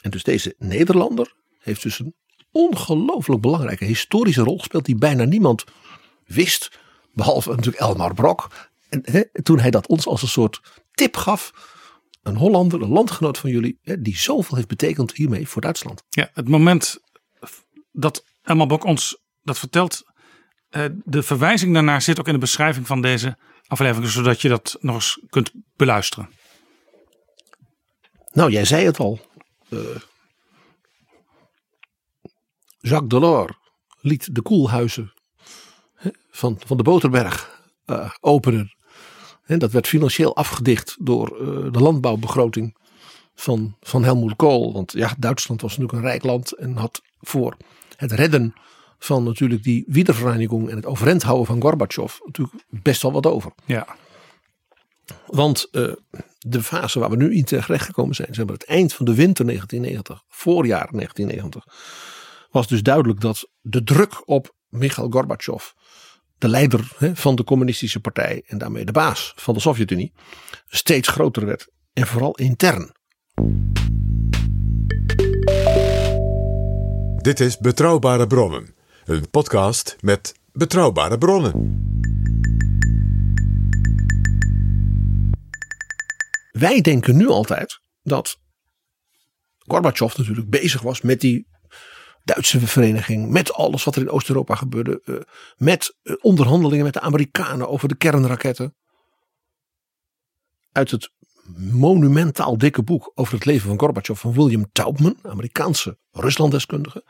En dus deze Nederlander heeft dus een ongelooflijk belangrijke historische rol gespeeld die bijna niemand wist. Behalve natuurlijk Elmar Brok. En hè, toen hij dat ons als een soort tip gaf. Een Hollander, een landgenoot van jullie, hè, die zoveel heeft betekend hiermee voor Duitsland. Ja, het moment dat Elmar Bok ons dat vertelt, eh, de verwijzing daarnaar zit ook in de beschrijving van deze aflevering, zodat je dat nog eens kunt beluisteren. Nou, jij zei het al. Eh, Jacques Delors liet de koelhuizen van, van de Boterberg eh, openen. En dat werd financieel afgedicht door eh, de landbouwbegroting van, van Helmut Kool. Want ja, Duitsland was natuurlijk een rijk land en had voor het redden van natuurlijk die wiedervereniging en het overeind houden van Gorbachev natuurlijk best wel wat over. Ja, Want eh, de fase waar we nu in terecht gekomen zijn, zeg maar het eind van de winter 1990, voorjaar 1990, was dus duidelijk dat de druk op Mikhail Gorbachev, de leider hè, van de communistische partij en daarmee de baas van de Sovjet-Unie, steeds groter werd. En vooral intern. Dit is Betrouwbare Bronnen, een podcast met betrouwbare bronnen. Wij denken nu altijd dat Gorbachev natuurlijk bezig was met die Duitse vereniging, met alles wat er in Oost-Europa gebeurde, eh, met eh, onderhandelingen met de Amerikanen over de kernraketten. Uit het monumentaal dikke boek over het leven van Gorbachev van William Taubman, Amerikaanse Ruslanddeskundige,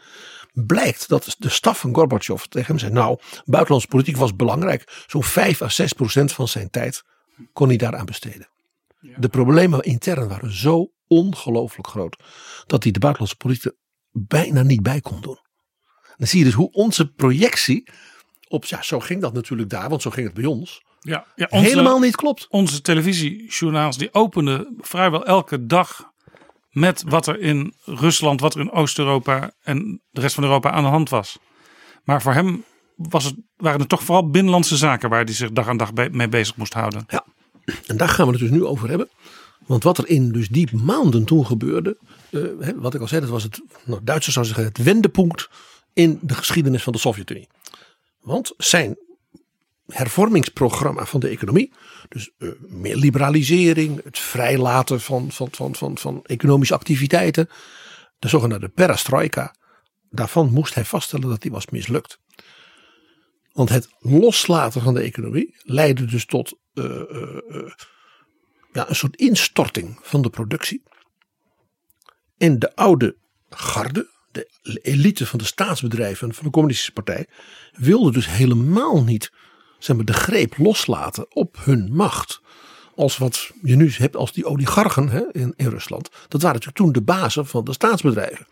blijkt dat de staf van Gorbachev tegen hem zei: Nou, buitenlandse politiek was belangrijk. Zo'n 5 à 6 procent van zijn tijd kon hij daaraan besteden. De problemen intern waren zo ongelooflijk groot dat hij de buitenlandse politiek bijna niet bij kon doen. Dan zie je dus hoe onze projectie op, ja, zo ging dat natuurlijk daar, want zo ging het bij ons, ja, ja onze, helemaal niet klopt. Onze televisiejournaals die openden vrijwel elke dag met wat er in Rusland, wat er in Oost-Europa en de rest van Europa aan de hand was. Maar voor hem was het, waren het toch vooral binnenlandse zaken waar hij zich dag aan dag mee bezig moest houden. Ja, en daar gaan we het dus nu over hebben. Want wat er in dus die maanden toen gebeurde, eh, wat ik al zei, dat was het, nou, Duitsers zouden zeggen, het wendepunt in de geschiedenis van de Sovjet-Unie. Want zijn hervormingsprogramma van de economie, dus eh, meer liberalisering, het vrijlaten van, van, van, van, van economische activiteiten, de zogenaamde perestroika, daarvan moest hij vaststellen dat die was mislukt. Want het loslaten van de economie leidde dus tot eh, ja, een soort instorting van de productie. En de oude garde, de elite van de staatsbedrijven van de communistische partij, wilde dus helemaal niet zeg maar, de greep loslaten op hun macht. Als wat je nu hebt als die oligarchen hè, in, in Rusland. Dat waren natuurlijk toen de bazen van de staatsbedrijven.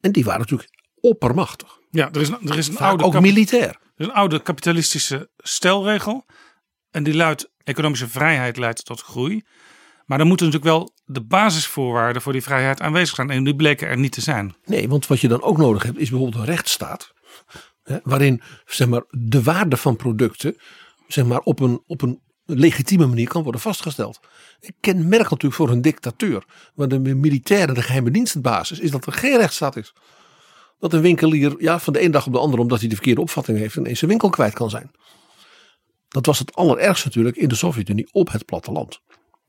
En die waren natuurlijk oppermachtig. Ja, er is, een- er is een Vaak oude ook militair. er is een oude kapitalistische stelregel. En die luidt: economische vrijheid leidt tot groei. Maar dan moeten natuurlijk wel de basisvoorwaarden voor die vrijheid aanwezig zijn. En die bleken er niet te zijn. Nee, want wat je dan ook nodig hebt is bijvoorbeeld een rechtsstaat. Hè, waarin zeg maar, de waarde van producten zeg maar, op, een, op een legitieme manier kan worden vastgesteld. Kenmerk natuurlijk voor een dictatuur. Waar de militair en de geheime dienst het basis is dat er geen rechtsstaat is. Dat een winkelier ja, van de ene dag op de andere, omdat hij de verkeerde opvatting heeft, ineens zijn winkel kwijt kan zijn. Dat was het allerergste natuurlijk in de Sovjet-Unie op het platteland.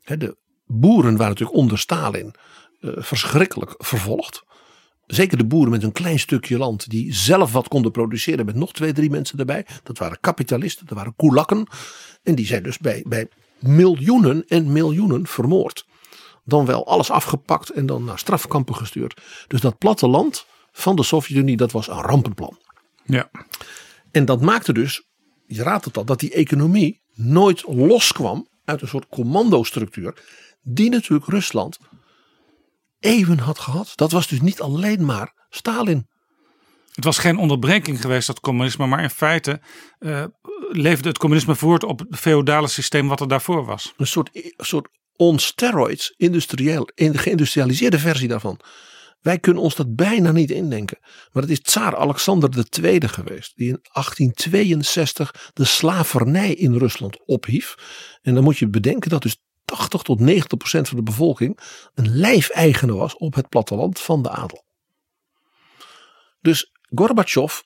De boeren waren natuurlijk onder Stalin eh, verschrikkelijk vervolgd. Zeker de boeren met een klein stukje land die zelf wat konden produceren met nog twee, drie mensen erbij. Dat waren kapitalisten, dat waren koelakken. En die zijn dus bij, bij miljoenen en miljoenen vermoord. Dan wel alles afgepakt en dan naar strafkampen gestuurd. Dus dat platteland van de Sovjet-Unie, dat was een rampenplan. Ja. En dat maakte dus, je raadt het al, dat die economie nooit loskwam uit een soort commandostructuur. Die natuurlijk Rusland even had gehad. Dat was dus niet alleen maar Stalin. Het was geen onderbreking geweest, dat communisme. Maar in feite eh, leefde het communisme voort op het feodale systeem wat er daarvoor was. Een soort, soort on steroids, industrieel, in geïndustrialiseerde versie daarvan. Wij kunnen ons dat bijna niet indenken. Maar het is tsaar Alexander II geweest. Die in 1862 de slavernij in Rusland ophief. En dan moet je bedenken dat dus 80 tot 90 procent van de bevolking een lijfeigene was op het platteland van de adel. Dus Gorbachev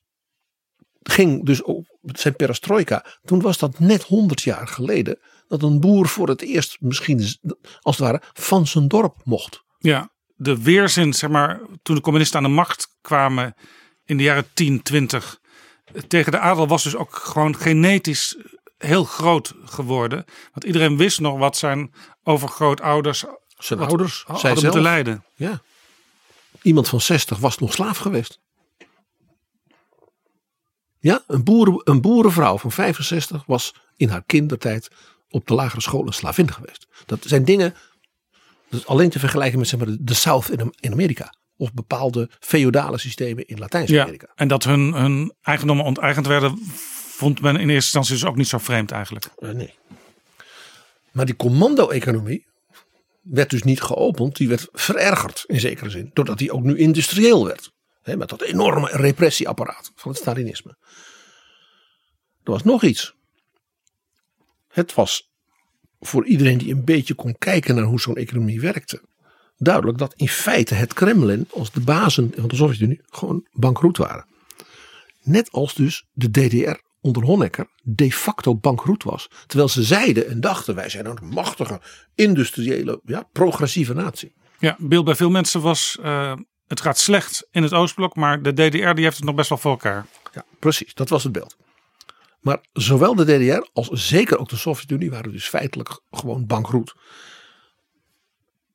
ging dus op zijn perestroika. Toen was dat net 100 jaar geleden dat een boer voor het eerst misschien als het ware van zijn dorp mocht. Ja, de weerzin, zeg maar, toen de communisten aan de macht kwamen in de jaren 10, 20 tegen de adel was dus ook gewoon genetisch heel groot geworden. Want iedereen wist nog wat zijn overgrootouders Zijn ouders, hadden zij moeten zelf. lijden. Ja. Iemand van 60 was nog slaaf geweest. Ja, een, boeren, een boerenvrouw van 65 was in haar kindertijd op de lagere school een slavin geweest. Dat zijn dingen, is alleen te vergelijken met zeg maar, de South in, in Amerika. Of bepaalde feodale systemen in Ja, Latijns-Amerika. en dat hun, hun eigendommen onteigend werden, vond men in eerste instantie dus ook niet zo vreemd eigenlijk. Eh, nee. Maar die commando-economie werd dus niet geopend. Die werd verergerd in zekere zin. Doordat die ook nu industrieel werd. Met dat enorme repressieapparaat van het Stalinisme. Er was nog iets. Het was voor iedereen die een beetje kon kijken naar hoe zo'n economie werkte. Duidelijk dat in feite het Kremlin als de bazen van de Sovjet-Unie gewoon bankroet waren. Net als dus de DDR onder Honecker de facto bankroet was. Terwijl ze zeiden en dachten wij zijn een machtige industriële ja, progressieve natie. Ja, beeld bij veel mensen was, eh, het gaat slecht in het Oostblok, maar de DDR die heeft het nog best wel voor elkaar. Ja, precies, dat was het beeld. Maar zowel de DDR als zeker ook de Sovjet-Unie waren dus feitelijk gewoon bankroet.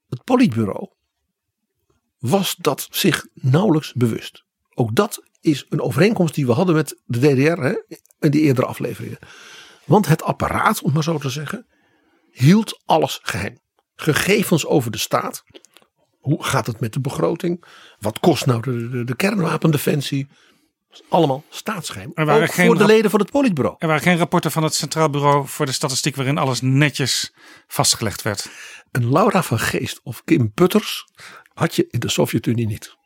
Het politbureau was dat zich nauwelijks bewust. Ook dat is een overeenkomst die we hadden met de DDR hè, in die eerdere afleveringen. Want het apparaat, om maar zo te zeggen, hield alles geheim. Gegevens over de staat. Hoe gaat het met de begroting? Wat kost nou de, de, de kernwapendefensie? Allemaal staatsgeheim. Er waren Ook geen voor de leden van het politbureau. Er waren geen rapporten van het Centraal Bureau voor de Statistiek waarin alles netjes vastgelegd werd. Een Laura van Geest of Kim Putters had je in de Sovjet-Unie niet.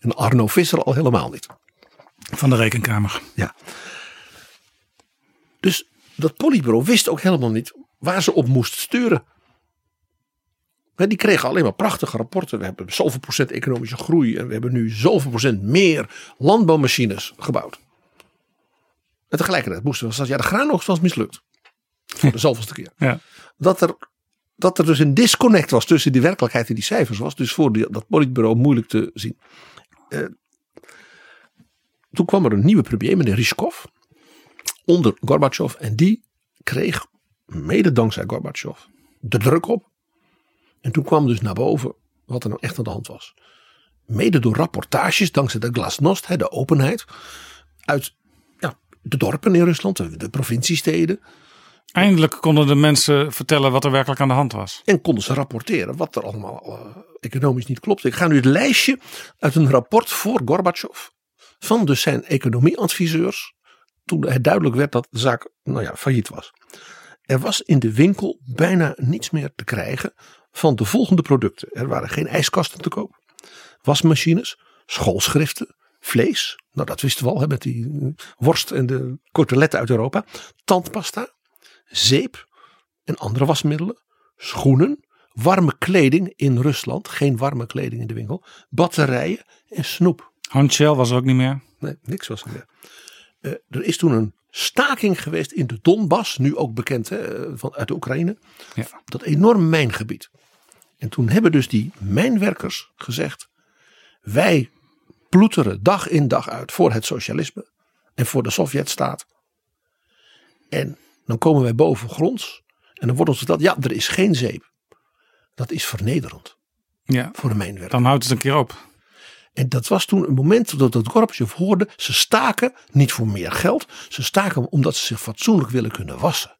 En Arno Visser al helemaal niet. Van de rekenkamer. Ja. Dus dat politbureau wist ook helemaal niet waar ze op moest sturen. Die kregen alleen maar prachtige rapporten. We hebben zoveel procent economische groei. En we hebben nu zoveel procent meer landbouwmachines gebouwd. En tegelijkertijd moesten we zeggen, ja de graanoogst was mislukt. Voor de [LAUGHS] zoveelste keer. Ja. Dat er, dat er dus een disconnect was tussen die werkelijkheid en die cijfers. Was dus voor die, dat politbureau moeilijk te zien. Eh, toen kwam er een nieuwe premier, meneer Ryzhkov. Onder Gorbachev. En die kreeg, mede dankzij Gorbachev, de druk op. En toen kwam dus naar boven wat er nou echt aan de hand was. Mede door rapportages, dankzij de glasnost, hè, de openheid, uit ja, de dorpen in Rusland, de, de provinciesteden. Eindelijk konden de mensen vertellen wat er werkelijk aan de hand was. En konden ze rapporteren wat er allemaal eh, economisch niet klopt. Ik ga nu het lijstje uit een rapport voor Gorbachev. Van dus zijn economieadviseurs. Toen het duidelijk werd dat de zaak nou ja, failliet was. Er was in de winkel bijna niets meer te krijgen van de volgende producten. Er waren geen ijskasten te koop. Wasmachines, schoolschriften, vlees. Nou dat wisten we al hè, met die eh, worst en de koteletten uit Europa. Tandpasta, zeep en andere wasmiddelen. Schoenen, warme kleding in Rusland. Geen warme kleding in de winkel. Batterijen en snoep. Handshell was er ook niet meer. Nee, niks was er meer. Eh, er is toen een staking geweest in de Donbass, nu ook bekend hè, van, uit de Oekraïne. Ja. Dat enorm mijngebied. En toen hebben dus die mijnwerkers gezegd: wij ploeteren dag in dag uit voor het socialisme en voor de Sovjetstaat. En dan komen wij bovengronds en dan wordt ons verteld: ja, er is geen zeep. Dat is vernederend Ja, voor de mijnwerker. dan houdt het een keer op. En dat was toen een moment dat het Gorbachev hoorde. Ze staken niet voor meer geld. Ze staken omdat ze zich fatsoenlijk willen kunnen wassen.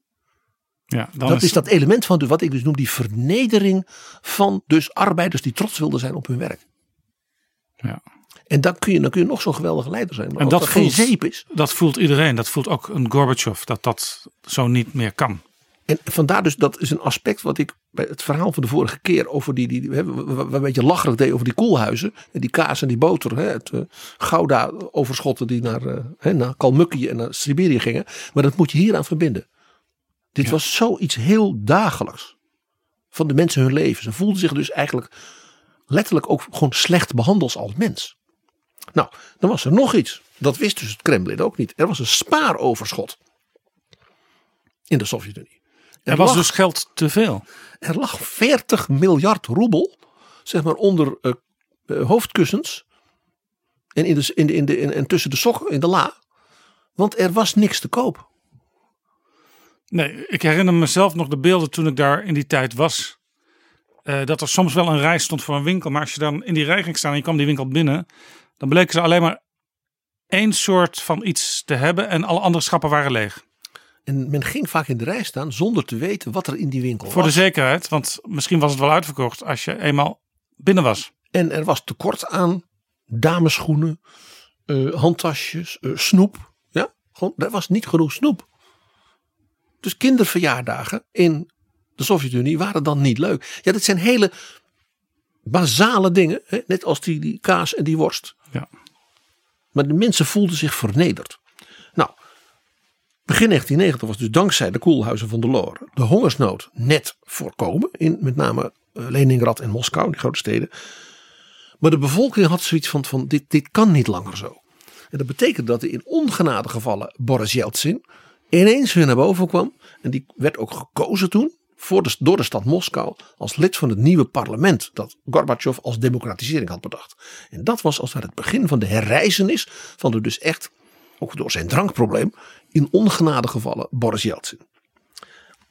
Ja, dat is, dat element van wat ik dus noem die vernedering van dus arbeiders die trots wilden zijn op hun werk. Ja. En dan kun je, dan kun je nog zo'n geweldige leider zijn. Maar En dat er geen voelt- zeep is. Dat voelt iedereen. Dat voelt ook een Gorbachev. Dat dat zo niet meer kan. En vandaar dus, dat is een aspect wat ik bij het verhaal van de vorige keer over die, die, we een beetje lacherig deed over die koelhuizen. En die kaas en die boter, hè, het eh, Gouda overschotten die naar, eh, hè, naar Kalmukkie en naar Siberië gingen. Maar dat moet je hieraan verbinden. Dit was zoiets heel dagelijks van de mensen hun leven. Ze voelden zich dus eigenlijk letterlijk ook gewoon slecht behandeld als mens. Nou, dan was er nog iets. Dat wist dus het Kremlin ook niet. Er was een spaaroverschot in de Sovjet-Unie. Er was lag- dus geld te veel. er lag 40 miljard roebel, zeg maar onder eh, eh, hoofdkussens en, in de, in de, in de, in, en tussen de sokken in de la. Want er was niks te koop. Nee, ik herinner mezelf nog de beelden toen ik daar in die tijd was. Eh, dat er soms wel een rij stond voor een winkel. Maar als je dan in die rij ging staan en je kwam die winkel binnen. Dan bleken ze alleen maar één soort van iets te hebben. En alle andere schappen waren leeg. En men ging vaak in de rij staan zonder te weten wat er in die winkel Voor de was. zekerheid. Want misschien was het wel uitverkocht als je eenmaal binnen was. En er was tekort aan dameschoenen, eh, handtasjes, eh, snoep. Ja, gewoon, er was niet genoeg snoep. Dus kinderverjaardagen in de Sovjet-Unie waren dan niet leuk. Ja, dit zijn hele basale dingen. Hè? Net als die, die kaas en die worst. Ja. Maar de mensen voelden zich vernederd. Nou, begin 1990 was dus dankzij de koelhuizen van de Loire de hongersnood net voorkomen. In met name eh, Leningrad en Moskou, die grote steden. Maar de bevolking had zoiets van, van dit, dit kan niet langer zo. En dat betekent dat er in ongenade gevallen Boris Yeltsin ineens weer naar boven kwam. En die werd ook gekozen toen voor de, door de stad Moskou als lid van het nieuwe parlement dat Gorbachev als democratisering had bedacht. En dat was als het het begin van de herreizenis van de dus echt, ook door zijn drankprobleem, in ongenade gevallen Boris Yeltsin.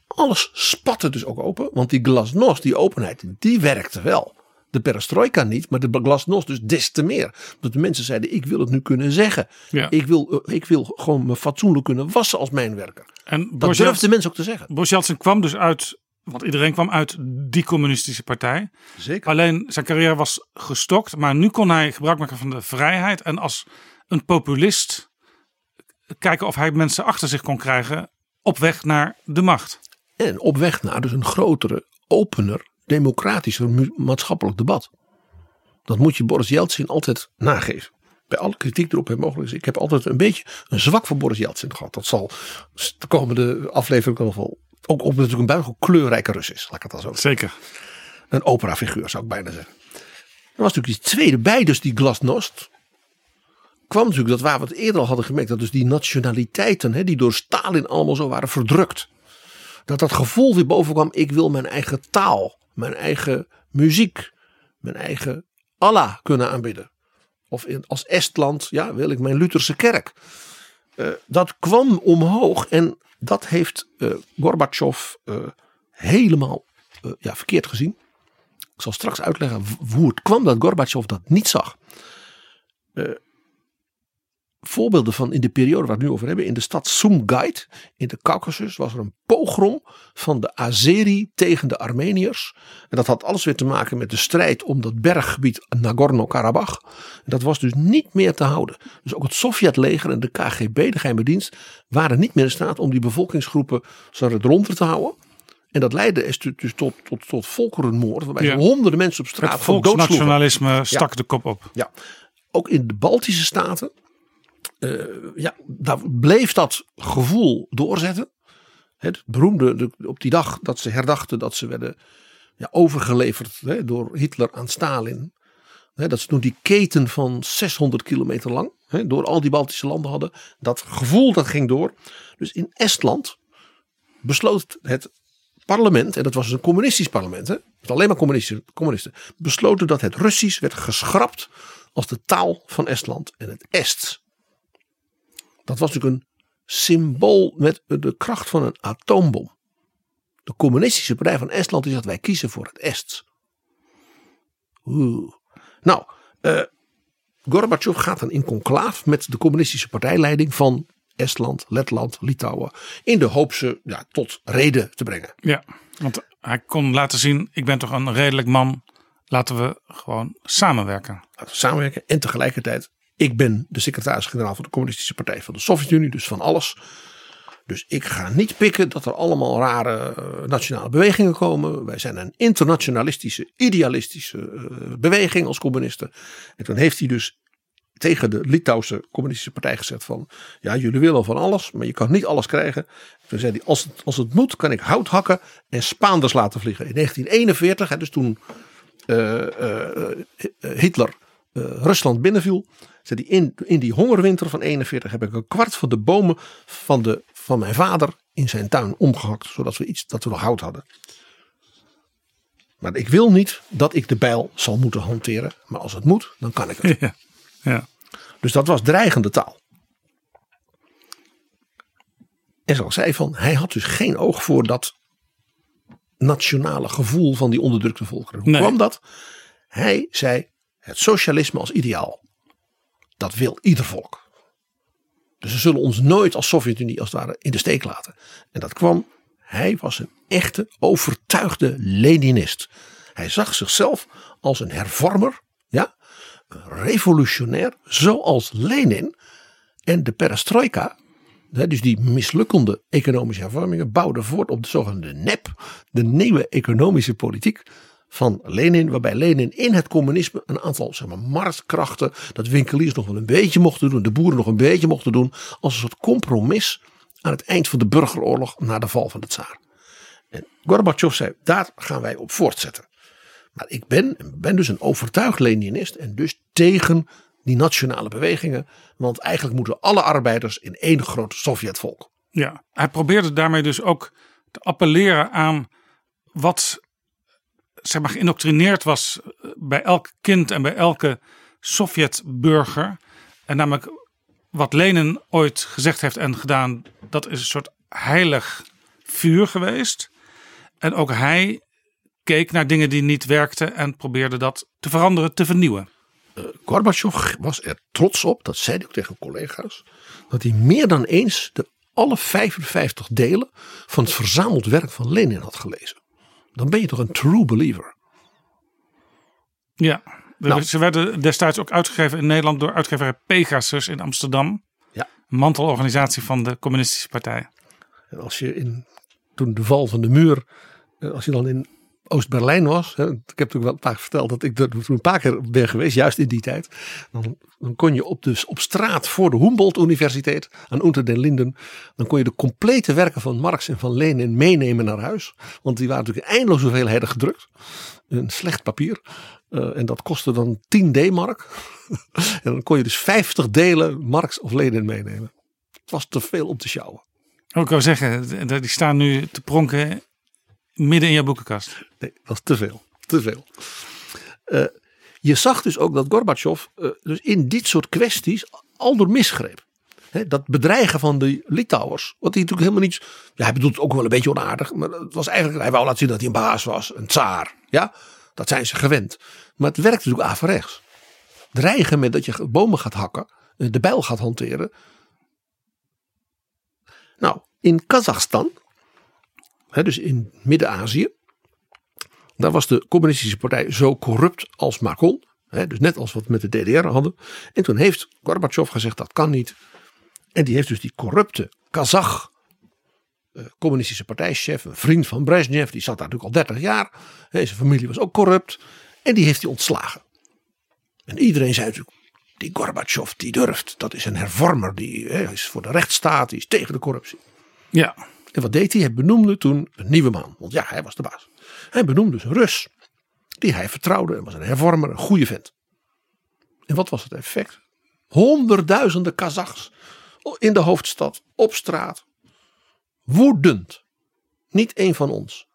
Alles spatte dus ook open, want die glasnost, die openheid, die werkte wel. De perestroika niet, maar de glasnost dus des te meer. Dat de mensen zeiden, ik wil het nu kunnen zeggen. Ja. Ik, wil, eh, ik wil gewoon me fatsoenlijk kunnen wassen als mijnwerker. En Dat Boris durfden mensen ook te zeggen. Boris Yeltsin kwam dus uit, want iedereen kwam uit die communistische partij. Zeker. Alleen zijn carrière was gestokt, maar nu kon hij gebruik maken van de vrijheid. En als een populist kijken of hij mensen achter zich kon krijgen op weg naar de macht. En op weg naar dus een grotere, opener, democratischer mu- maatschappelijk debat. Dat moet je Boris Yeltsin altijd nageven. Bij alle kritiek erop en mogelijk is. Ik heb altijd een beetje een zwak voor Boris Yeltsin gehad. Dat zal de komende aflevering nog wel. Ook op natuurlijk een buitengewoon kleurrijke Rus is. Laat ik het dan zo zeggen. Zeker. Een operafiguur zou ik bijna zeggen. Er was natuurlijk iets tweede bij, dus die glasnost. Kwam natuurlijk dat waar we het eerder al hadden gemerkt. Dat dus die nationaliteiten, hè, die door Stalin allemaal zo waren verdrukt. Dat dat gevoel weer boven kwam. Ik wil mijn eigen taal, mijn eigen muziek, mijn eigen Allah kunnen aanbidden. Of in, als Estland, ja, wil ik mijn Lutherse kerk. Eh, dat kwam omhoog en dat heeft eh Gorbachev eh, helemaal ja, verkeerd gezien. Ik zal straks uitleggen hoe het kwam dat Gorbachev dat niet zag. Voorbeelden van in de periode waar we het nu over hebben. In de stad Sumgait in de Caucasus was er een pogrom van de Azeri tegen de Armeniërs. En dat had alles weer te maken met de strijd om dat berggebied Nagorno-Karabakh. Dat was dus niet meer te houden. Dus ook het Sovjetleger en de KGB, de geheime dienst, waren niet meer in staat om die bevolkingsgroepen zo ronder te houden. En dat leidde dus dus tot, tot, tot volkerenmoord, waarbij Ja. honderden mensen op straat Het van doodsloegen. volksnationalisme stak de kop op. Ja, ook in de Baltische staten. Eh, ja, daar bleef dat gevoel doorzetten. Het beroemde de- op die dag dat ze herdachten dat ze werden ja, overgeleverd hè, door Hitler aan Stalin. Hè, dat ze toen die keten van 600 kilometer lang hè, door al die Baltische landen hadden. Dat gevoel dat ging door. Dus in Estland besloot het parlement, en dat was dus een communistisch parlement, hè, alleen maar communisten, communisten, besloten dat het Russisch werd geschrapt als de taal van Estland en het Est. Dat was natuurlijk een symbool met de kracht van een atoombom. De communistische partij van Estland is dat wij kiezen voor het Est. Oeh. Nou, eh Gorbachev gaat dan in conclaaf met de communistische partijleiding van Estland, Letland, Litouwen. In de hoop ze ja, tot reden te brengen. Ja, want hij kon laten zien, ik ben toch een redelijk man. Laten we gewoon samenwerken. Laten we samenwerken. En tegelijkertijd, ik ben de secretaris-generaal van de Communistische Partij van de Sovjet-Unie, dus van alles. Dus ik ga niet pikken dat er allemaal rare eh, nationale bewegingen komen. Wij zijn een internationalistische, idealistische eh, beweging als communisten. En toen heeft hij dus tegen de Litouwse Communistische Partij gezegd van... ja, jullie willen van alles, maar je kan niet alles krijgen. Toen zei hij, als het, als het moet, kan ik hout hakken en Spaanders laten vliegen. In 1941, hè, dus toen eh, Hitler Rusland binnenviel... zei hij, in, in die hongerwinter van 41 heb ik een kwart van de bomen van, de, van mijn vader in zijn tuin omgehakt... zodat we, iets, dat we nog hout hadden. Maar ik wil niet dat ik de bijl zal moeten hanteren. Maar als het moet, dan kan ik het. [LAUGHS] Ja, ja. Dus dat was dreigende taal. En zoals zei van, hij had dus geen oog voor dat nationale gevoel van die onderdrukte volkeren. Hoe Nee. kwam dat? Hij zei, het socialisme als ideaal, dat wil ieder volk. Dus ze zullen ons nooit als Sovjet-Unie als het ware in de steek laten. En dat kwam, hij was een echte overtuigde Leninist. Hij zag zichzelf als een hervormer, ja, een revolutionair, zoals Lenin en de perestroika. Dus die mislukkende economische hervormingen bouwden voort op de zogenaamde NEP, de nieuwe economische politiek van Lenin, waarbij Lenin in het communisme een aantal zeg maar, marktkrachten, dat winkeliers nog wel een beetje mochten doen, de boeren nog een beetje mochten doen, als een soort compromis aan het eind van de burgeroorlog na de val van de tsaar. En Gorbachev zei, daar gaan wij op voortzetten. Maar ik ben, ben dus een overtuigd Leninist en dus tegen die nationale bewegingen. Want eigenlijk moeten alle arbeiders in één groot Sovjetvolk. Ja, hij probeerde daarmee dus ook te appelleren aan wat zeg maar geïndoctrineerd was eh, bij elk kind en bij elke Sovjetburger. En namelijk wat Lenin ooit gezegd heeft en gedaan, dat is een soort heilig vuur geweest. En ook hij keek naar dingen die niet werkten en probeerde dat te veranderen, te vernieuwen. Gorbachev was er trots op, dat zei hij ook tegen collega's, dat hij meer dan eens de alle 55 delen van het verzameld werk van Lenin had gelezen. Dan ben je toch een true believer. Ja, Nou. ze werden destijds ook uitgegeven in Nederland door uitgeverij Pegasus in Amsterdam. Ja. Een mantelorganisatie van de Communistische Partij. En als je in, toen de val van de muur, eh, als je dan in Oost-Berlijn was. Hè, ik heb natuurlijk wel een paar verteld dat ik er toen een paar keer ben geweest, juist in die tijd. Dan, dan kon je op, dus op straat voor de Humboldt Universiteit aan Unter den Linden. Dan kon je de complete werken van Marx en van Lenin meenemen naar huis. Want die waren natuurlijk in eindeloze hoeveelheden gedrukt. Een slecht papier. Eh, en dat kostte dan 10 D-mark. [LAUGHS] en dan kon je dus 50 delen Marx of Lenin meenemen. Het was te veel om te sjouwen. Ik wou zeggen, die staan nu te pronken midden in jouw boekenkast. Nee, dat is te veel. Te veel. Eh, je zag dus ook dat Gorbachev eh, dus in dit soort kwesties al door misgreep. Dat bedreigen van de Litouwers. Wat hij natuurlijk helemaal niet. Ja, hij bedoelt het ook wel een beetje onaardig. Maar het was eigenlijk. Hij wou laten zien dat hij een baas was. Een tsaar. Ja. Dat zijn ze gewend. Maar het werkt natuurlijk averechts. Dreigen met dat je bomen gaat hakken, eh, de bijl gaat hanteren. Nou, in Kazachstan, dus in Midden-Azië, daar was de communistische partij zo corrupt als maar. Hè, dus net als wat we met de DDR hadden. En toen heeft Gorbachev gezegd dat kan niet. En die heeft dus die corrupte Kazach eh, communistische partijchef, een vriend van Brezhnev, die zat daar natuurlijk al 30 jaar. Zijn familie was ook corrupt. En die heeft hij ontslagen. En iedereen zei natuurlijk, die Gorbachev die durft. Dat is een hervormer, die hè, is voor de rechtsstaat, die is tegen de corruptie. Ja, En wat deed hij? Hij benoemde toen een nieuwe man. Want ja, hij was de baas. Hij benoemde dus een Rus. Die hij vertrouwde en was een hervormer, een goede vent. En wat was het effect? Honderdduizenden Kazachs in de hoofdstad, op straat. Woedend. Niet één van ons.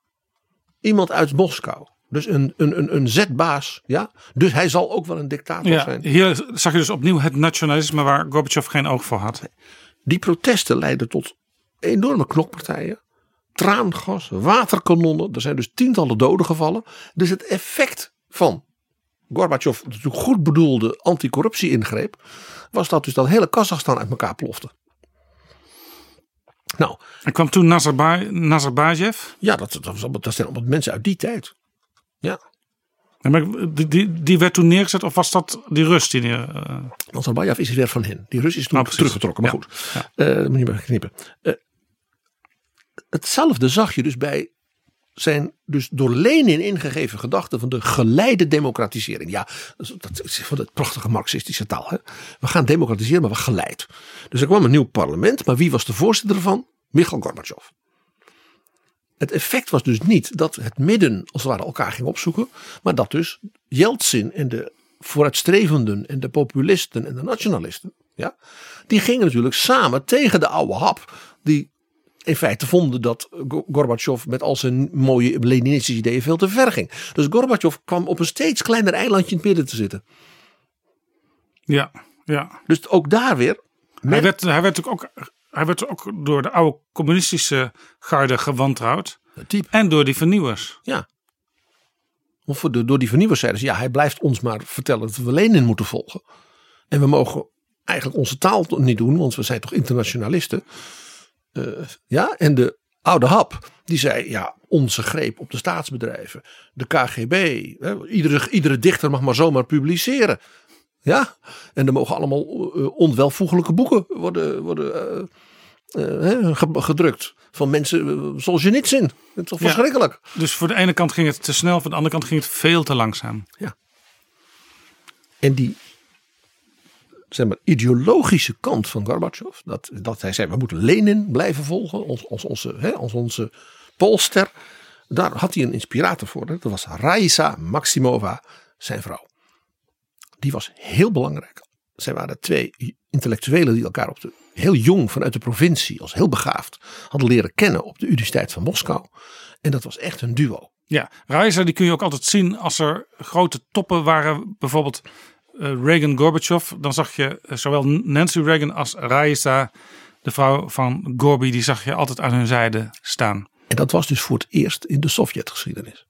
Iemand uit Moskou. Dus een, een, een, een zetbaas. Ja? Dus hij zal ook wel een dictator ja. zijn. hier zag je dus opnieuw het nationalisme waar Gorbachev geen oog voor had. Die protesten leiden tot enorme knokpartijen. Traangas, waterkanonnen. Er zijn dus tientallen doden gevallen. Dus het effect van Gorbachev, natuurlijk goed bedoelde anticorruptie ingreep. Was dat dus dat hele Kazachstan uit elkaar plofte. Nou, En kwam toen Nazarba- Nazarbayev. ja, dat, dat, dat zijn allemaal mensen uit die tijd. Ja, Ja, maar Die, die, die werd toen neergezet of was dat die Rus die eh, Nazarbayev is weer van hen. Die Rus is toen Nou, precies. teruggetrokken, maar Ja, goed. ja. Eh, moet je maar knippen. Eh, hetzelfde zag je dus bij zijn dus door Lenin ingegeven gedachte van de geleide democratisering. Ja, dat is- dat van het prachtige marxistische taal. Hè? We gaan democratiseren, maar we geleid. Dus er kwam een nieuw parlement, maar wie was de voorzitter ervan? Mikhail Gorbachev. Het effect was dus niet dat het midden als het ware elkaar ging opzoeken, maar dat dus Yeltsin en de vooruitstrevenden en de populisten en de nationalisten, ja, die gingen natuurlijk samen tegen de oude hap, die in feite vonden dat Go- Gorbachev met al zijn mooie Leninistische ideeën veel te ver ging. Dus Gorbachev kwam op een steeds kleiner eilandje in het midden te zitten. ja, ja. Dus ook daar weer. Hij werd, hij, werd ook, hij werd ook door de oude communistische garde gewantrouwd. Type. En door die vernieuwers. Ja. Of de, door die vernieuwers zeiden ze, ja, hij blijft ons maar vertellen dat we Lenin moeten volgen. En we mogen eigenlijk onze taal niet doen, want we zijn toch internationalisten. Eh, ja, en de oude hap, die zei, ja, onze greep op de staatsbedrijven, de KGB, hè, iedere, iedere dichter mag maar zomaar publiceren. Ja, en er mogen allemaal eh, onwelvoegelijke boeken worden, worden eh, gedrukt. Van mensen zoals je niet zin. Het is toch Ja. verschrikkelijk. Dus voor de ene kant ging het te snel, voor de andere kant ging het veel te langzaam. En die zeg maar, ideologische kant van Gorbachev, dat, dat hij zei: we moeten Lenin blijven volgen als, als, onze, hè, als onze polster. Daar had hij een inspirator voor. Dat was Raisa Maximova, zijn vrouw. Die was heel belangrijk. Zij waren twee intellectuelen die elkaar op de, heel jong vanuit de provincie, als heel begaafd, hadden leren kennen op de Universiteit van Moskou. En dat was echt een duo. Ja, Reiser die kun je ook altijd zien als er grote toppen waren. Bijvoorbeeld eh, Reagan Gorbachev. Dan zag je eh, zowel Nancy Reagan als Raisa, de vrouw van Gorby, die zag je altijd aan hun zijde staan. En dat was dus voor het eerst in de Sovjetgeschiedenis.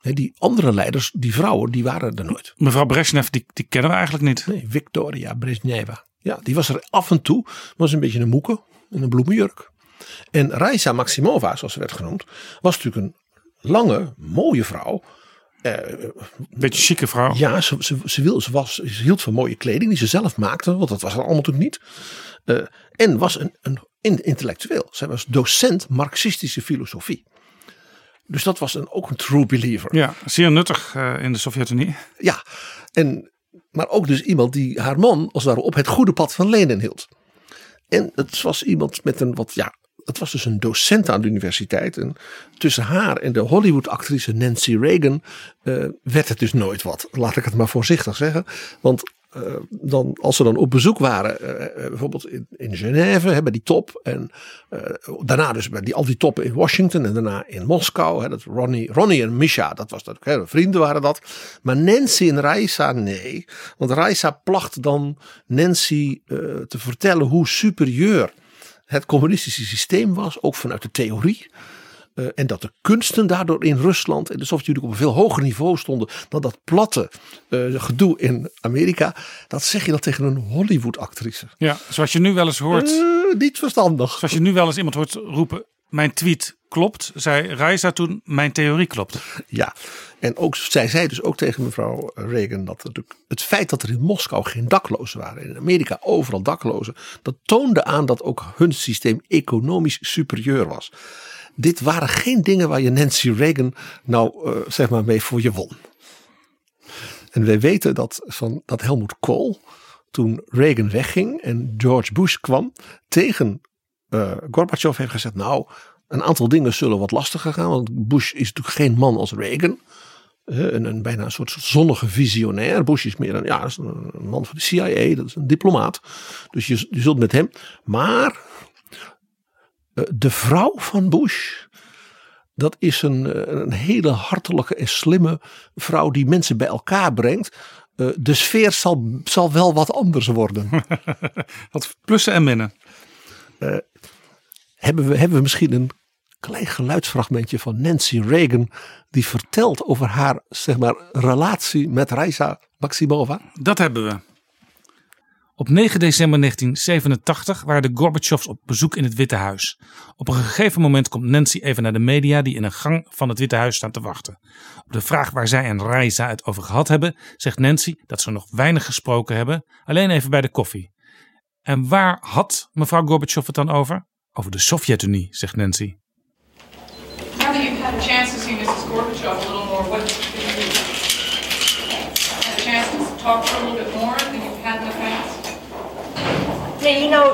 Die andere leiders, die vrouwen, die waren er nooit. Mevrouw Brezhnev, die, die kennen we eigenlijk niet. Nee, Victoria Brezhneva. Ja, die was er af en toe. Was een beetje een moeke. In een bloemenjurk. En Raisa Maximova, zoals ze werd genoemd. Was natuurlijk een lange, mooie vrouw. Beetje chique vrouw. Ja, ze, ze, ze, wil, ze, was, ze hield van mooie kleding die ze zelf maakte. Want dat was er allemaal natuurlijk niet. Eh, en was een, een in- intellectueel. Zij was docent Marxistische filosofie. Dus dat was een, ook een true believer. Ja, zeer nuttig eh, in de Sovjet-Unie. Ja, en, maar ook dus iemand die haar man als het ware op het goede pad van Lenin hield. En het was iemand met een wat, ja, het was dus een docent aan de universiteit. En tussen haar en de Hollywood-actrice Nancy Reagan eh, werd het dus nooit wat. Laat ik het maar voorzichtig zeggen. Want eh, dan, als ze dan op bezoek waren, eh, bijvoorbeeld in, in Genève, bij die top. En daarna dus bij die, al die toppen in Washington en daarna in Moskou. Hè, dat Ronnie, Ronnie en Misha, dat was dat, hè, vrienden waren dat. Maar Nancy en Raisa, nee. Want Raisa placht dan Nancy te vertellen hoe superieur het communistische systeem was, ook vanuit de theorie. Eh, en dat de kunsten daardoor in Rusland en de Sovjet-Unie op een veel hoger niveau stonden dan dat platte eh, gedoe in Amerika. Dat zeg je dan tegen een Hollywood-actrice. Ja, zoals je nu wel eens hoort. Eh, niet verstandig. Zoals je nu wel eens iemand hoort roepen. Mijn tweet klopt, zei Reisa toen. Mijn theorie klopt. Ja, en ook, zij zei dus ook tegen mevrouw Reagan dat het, het feit dat er in Moskou geen daklozen waren, in Amerika overal daklozen, dat toonde aan dat ook hun systeem economisch superieur was. Dit waren geen dingen waar je Nancy Reagan nou uh, zeg maar mee voor je won. En wij weten dat, van, dat Helmut Kohl, toen Reagan wegging en George Bush kwam, tegen uh, Gorbachev heeft gezegd: Nou, een aantal dingen zullen wat lastiger gaan. Want Bush is natuurlijk geen man als Reagan. Uh, een, een, bijna een soort zonnige visionair. Bush is meer een, ja, is een, man van de CIA, dat is een diplomaat. Dus je, zult met hem. Maar uh, de vrouw van Bush. Dat is een, een hele hartelijke en slimme vrouw die mensen bij elkaar brengt. De sfeer zal, zal wel wat anders worden. [LAUGHS] wat plussen en minnen. Uh, hebben, we, hebben we misschien een klein geluidsfragmentje van Nancy Reagan. die vertelt over haar zeg maar, relatie met Reisa Maximova? Dat hebben we. Op 9 december 1987 waren de Gorbachevs op bezoek in het Witte Huis. Op een gegeven moment komt Nancy even naar de media die in een gang van het Witte Huis staan te wachten. Op de vraag waar zij en Raisa het over gehad hebben, zegt Nancy dat ze nog weinig gesproken hebben, alleen even bij de koffie. En waar had mevrouw Gorbachev het dan over? Over de Sovjet-Unie, zegt Nancy. Now that you've had a chance to see Mrs. Gorbachev a little more, what did you do? Had a chance to talk to her a little bit more than you've had in the past? Yeah, you know,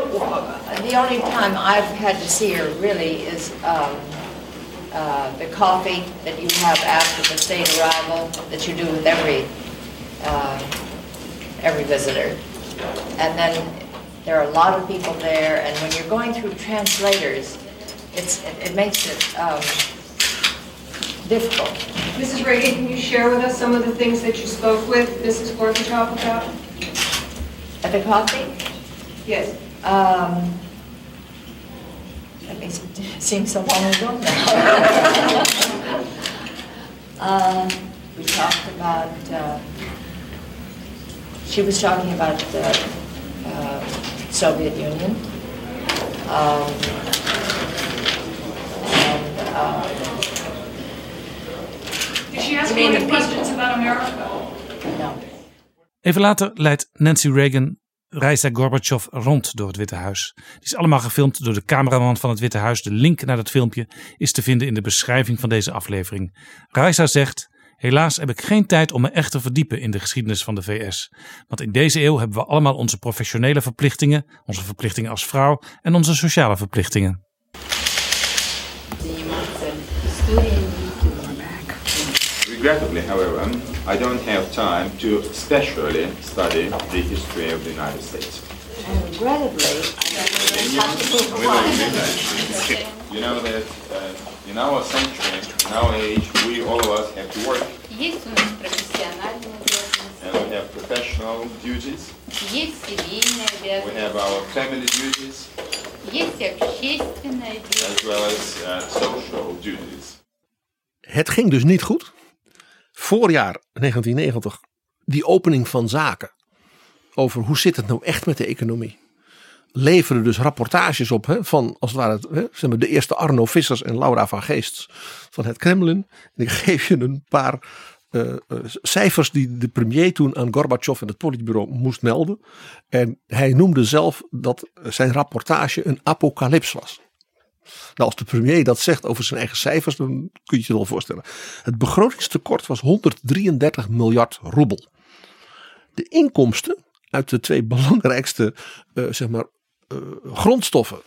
the only time I've had to see her really is um, uh, the coffee that you have after the state arrival that you do with every uh, every visitor, and then there are a lot of people there, and when you're going through translators, it's it, it makes it um, difficult. Mrs. Reagan, can you share with us some of the things that you spoke with Mrs. Gorbachev about? At the coffee. Yes. Um, that makes it seem so long ago now. uh, we talked about, uh, she was talking about the uh, Soviet Union. Um, and, uh, Did she ask You you mean any the questions about America? no. Even later leidt Nancy Reagan Reisa Gorbachev rond door het Witte Huis. Die is allemaal gefilmd door de cameraman van het Witte Huis. De link naar dat filmpje is te vinden in de beschrijving van deze aflevering. Reisa zegt: Helaas heb ik geen tijd om me echt te verdiepen in de geschiedenis van de VS. Want in deze eeuw hebben we allemaal onze professionele verplichtingen, onze verplichtingen als vrouw en onze sociale verplichtingen. Regrettably, however, I don't have time to specially study the history of the United States. And regrettably, You know that uh, in our century, in our age, we all of us have to work Есть у нас профессиональные обязанности, and we have professional duties, есть семейные we have обязанности, our family duties, есть общественная as деятельность. well as uh, social duties. Het ging dus niet goed. Voorjaar 1990, die opening van zaken. Over hoe zit het nou echt met de economie. Leveren dus rapportages op hè, van als het ware hè, de eerste Arno Vissers en Laura van Geest van het Kremlin. En ik geef je een paar eh, eh, cijfers die de premier toen aan Gorbachev en het politbureau moest melden. En hij noemde zelf dat zijn rapportage een apocalyps was. Nou, als de premier dat zegt over zijn eigen cijfers, dan kun je je wel voorstellen. Het begrotingstekort was 133 miljard roebel. De inkomsten uit de twee [LAUGHS] belangrijkste eh, zeg maar, eh, grondstoffen,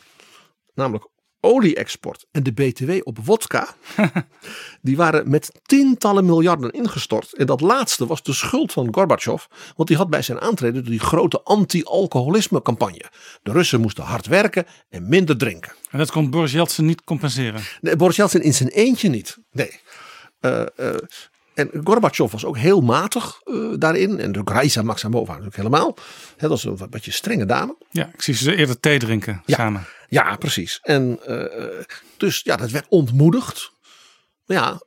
namelijk olie-export en de BTW op wodka, [LAUGHS] die waren met tientallen miljarden ingestort. En dat laatste was de schuld van Gorbachev, want die had bij zijn aantreden die grote anti-alcoholisme campagne. De Russen moesten hard werken en minder drinken. En dat kon Boris Yeltsin niet compenseren. Nee, Boris Yeltsin in zijn eentje niet. Nee. Eh, en Gorbachev was ook heel matig eh, daarin. En de Graisa Maximova natuurlijk helemaal. Dat is een beetje strenge dame. Ja, ik zie ze eerder thee drinken Ja. samen. Ja, precies. En eh, dus ja, dat werd ontmoedigd. Maar ja,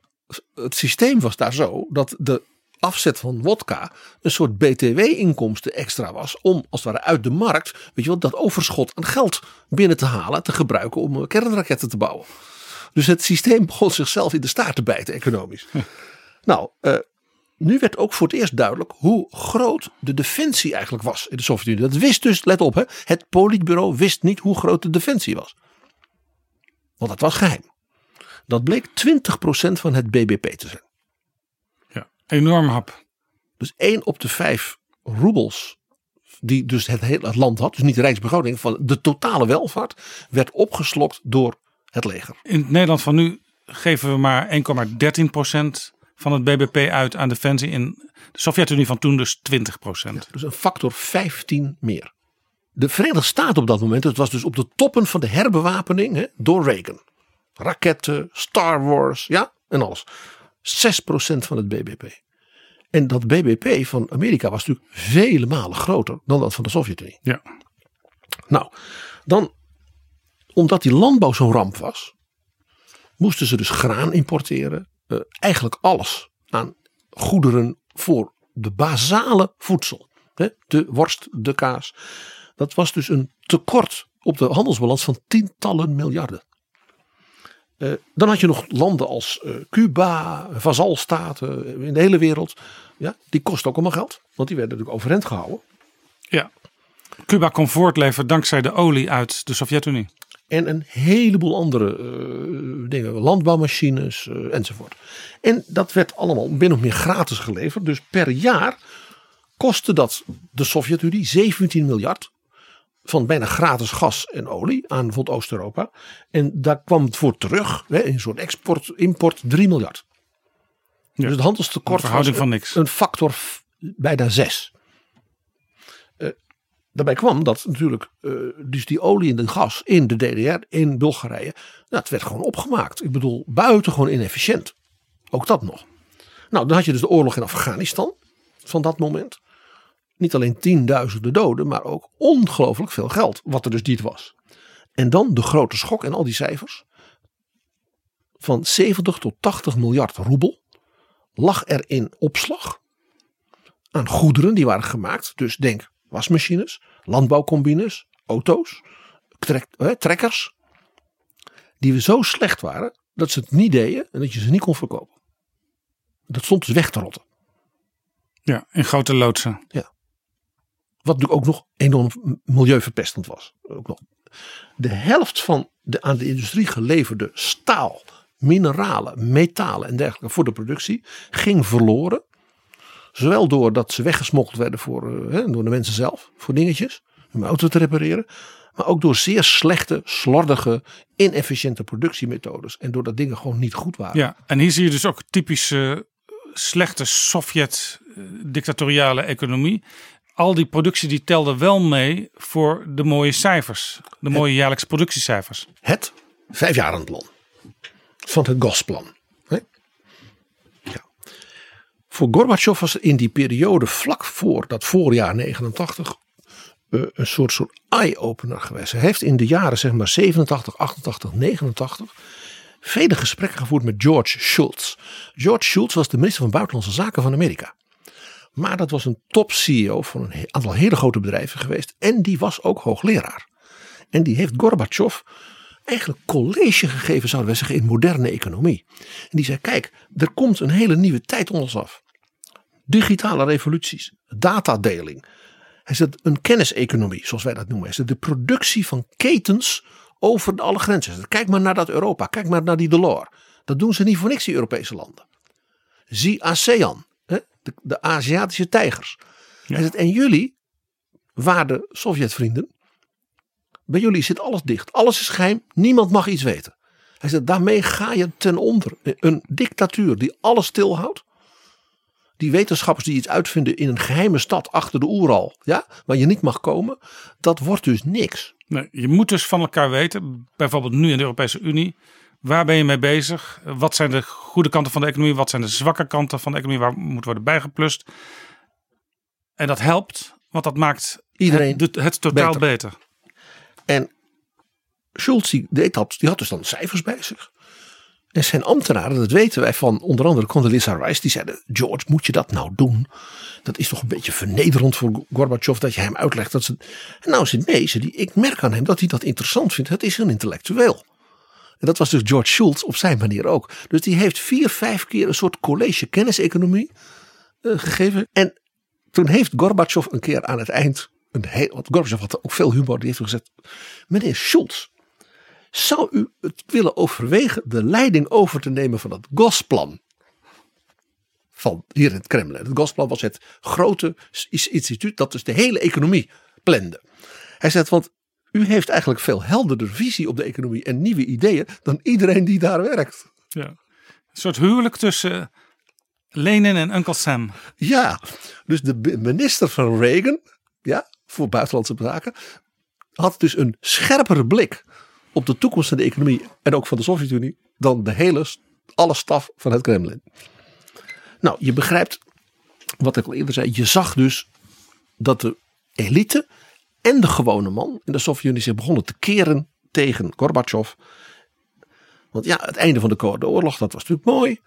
het systeem was daar zo dat de afzet van wodka een soort btw-inkomsten extra was. Om als het ware uit de markt, weet je wel, dat overschot aan geld binnen te halen. Te gebruiken om eh, kernraketten te bouwen. Dus het systeem begon zichzelf in de staart te bijten economisch. [LAUGHS] Nou, eh, nu werd ook voor het eerst duidelijk hoe groot de defensie eigenlijk was in de Sovjet-Unie. Dat wist dus, let op, hè, het politbureau wist niet hoe groot de defensie was. Want dat was geheim. Dat bleek 20% van het BBP te zijn. Ja, enorm hap. Dus 1 op de 5 roebels die dus het hele land had, dus niet de rijksbegroting, van de totale welvaart, werd opgeslokt door het leger. In het Nederland van nu geven we maar 1,13% van het BBP uit aan defensie. In de Sovjet-Unie van toen dus 20%. Dus een factor 15 meer. De Verenigde Staten op dat moment, het was dus op de toppen van de herbewapening hè, door Reagan. Raketten, Star Wars, ja, en alles. 6% van het BBP. En dat BBP van Amerika was natuurlijk vele malen groter dan dat van de Sovjet-Unie. Ja. Nou, dan, omdat die landbouw zo'n ramp was, moesten ze dus graan importeren. Eh, eigenlijk alles aan goederen voor de basale voedsel. Hè, de worst, de kaas. Dat was dus een tekort op de handelsbalans van tientallen miljarden. Eh, dan had je nog landen als eh, Cuba, vazalstaten in de hele wereld. Ja, die kosten ook allemaal geld, want die werden natuurlijk overeind gehouden. Ja. Cuba kon voortleveren dankzij de olie uit de Sovjet-Unie. En een heleboel andere eh, dingen, landbouwmachines eh, enzovoort. En dat werd allemaal min of meer gratis geleverd. Dus per jaar kostte dat de Sovjet-Unie 17 miljard. Van bijna gratis gas en olie aan bijvoorbeeld Oost-Europa. En daar kwam het voor terug, hè, in een soort export-import, 3 miljard. Ja. Dus het handelstekort was van niks. een factor bijna 6. Daarbij kwam dat natuurlijk eh, dus die olie en de gas in de DDR, in Bulgarije, dat werd gewoon opgemaakt. Ik bedoel, buitengewoon inefficiënt. Ook dat nog. Nou, dan had je dus de oorlog in Afghanistan van dat moment. Niet alleen tienduizenden doden, maar ook ongelooflijk veel geld, wat er dus niet was. En dan de grote schok en al die cijfers. Van 70 tot 80 miljard roebel lag er in opslag aan goederen die waren gemaakt. Dus denk wasmachines, landbouwcombines, auto's, trek, trekkers. Die zo slecht waren dat ze het niet deden en dat je ze niet kon verkopen. Dat stond dus weg te rotten. Ja, in grote loodsen. Wat natuurlijk ook nog enorm milieuverpestend was. Ook nog. De helft van de aan de industrie geleverde staal, mineralen, metalen en dergelijke voor de productie ging verloren. Zowel doordat ze weggesmokkeld werden voor, eh, hè, door de mensen zelf, voor dingetjes, om een auto te repareren. Maar ook door zeer slechte, slordige, inefficiënte productiemethodes. En doordat dingen gewoon niet goed waren. Ja, en hier zie je dus ook typische eh, slechte Sovjet-dictatoriale economie. Al die productie die telde wel mee voor de mooie cijfers. De mooie jaarlijkse productiecijfers. Het vijfjarenplan van het Gosplan. hè? Ja. Voor Gorbachev was in die periode vlak voor dat voorjaar 89 eh, een soort, soort eye-opener geweest. Hij heeft in de jaren zeg maar 87, 88, 89 vele gesprekken gevoerd met George Shultz. George Shultz was de minister van Buitenlandse Zaken van Amerika. Maar dat was een top-CEO van een aantal hele grote bedrijven geweest. En die was ook hoogleraar. En die heeft Gorbachev eigenlijk college gegeven, zouden wij zeggen, in moderne economie. En die zei: Kijk, er komt een hele nieuwe tijd ons af. Digitale revoluties, datadeling. Hij zegt een kenniseconomie, zoals wij dat noemen. Hij zegt de productie van ketens over alle grenzen. Zegt, Kijk maar naar dat Europa, kijk maar naar die Delors. Dat doen ze niet voor niks, die Europese landen. Zie ASEAN, hè, de, de Aziatische tijgers. Hij zegt, en jullie, waarde Sovjetvrienden, bij jullie zit alles dicht. Alles is geheim. Niemand mag iets weten. Hij zegt, daarmee ga je ten onder. Een dictatuur die alles stilhoudt. Die wetenschappers die iets uitvinden in een geheime stad achter de Oeral. Ja, waar je niet mag komen. Dat wordt dus niks. Nee, je moet dus van elkaar weten, bijvoorbeeld nu in de Europese Unie. Waar ben je mee bezig? Wat zijn de goede kanten van de economie? Wat zijn de zwakke kanten van de economie? Waar moet worden bijgeplust? En dat helpt, want dat maakt Iedereen het, het totaal beter. beter. En Schulz die deed dat, die had dus dan cijfers bij zich. En zijn ambtenaren, dat weten wij van onder andere Condoleezza Rice, die zeiden: George, moet je dat nou doen? Dat is toch een beetje vernederend voor Gorbachev dat je hem uitlegt dat ze. En nou nee, zei die, ik merk aan hem dat hij dat interessant vindt. Het is een intellectueel. En dat was dus George Schultz op zijn manier ook. Dus die heeft vier, vijf keer een soort college kenniseconomie eh, gegeven. En toen heeft Gorbachev een keer aan het eind, een want Gorbachev had ook veel humor, die heeft gezegd: Meneer Schultz, zou u het willen overwegen de leiding over te nemen van het Gosplan? Van hier in het Kremlin. Het Gosplan was het grote instituut dat dus de hele economie plande. Hij zegt, want u heeft eigenlijk veel helderder visie op de economie en nieuwe ideeën dan iedereen die daar werkt. Ja. Een soort huwelijk tussen Lenin en Uncle Sam. Ja, dus de minister van Reagan, ja, voor buitenlandse zaken, had dus een scherpere blik op de toekomst van de economie en ook van de Sovjet-Unie dan de hele, alle staf van het Kremlin. Nou, je begrijpt wat ik al eerder zei. Je zag dus dat de elite en de gewone man in de Sovjet-Unie zich begonnen te keren tegen Gorbachev. Want ja, het einde van de Koude Oorlog, dat was natuurlijk mooi.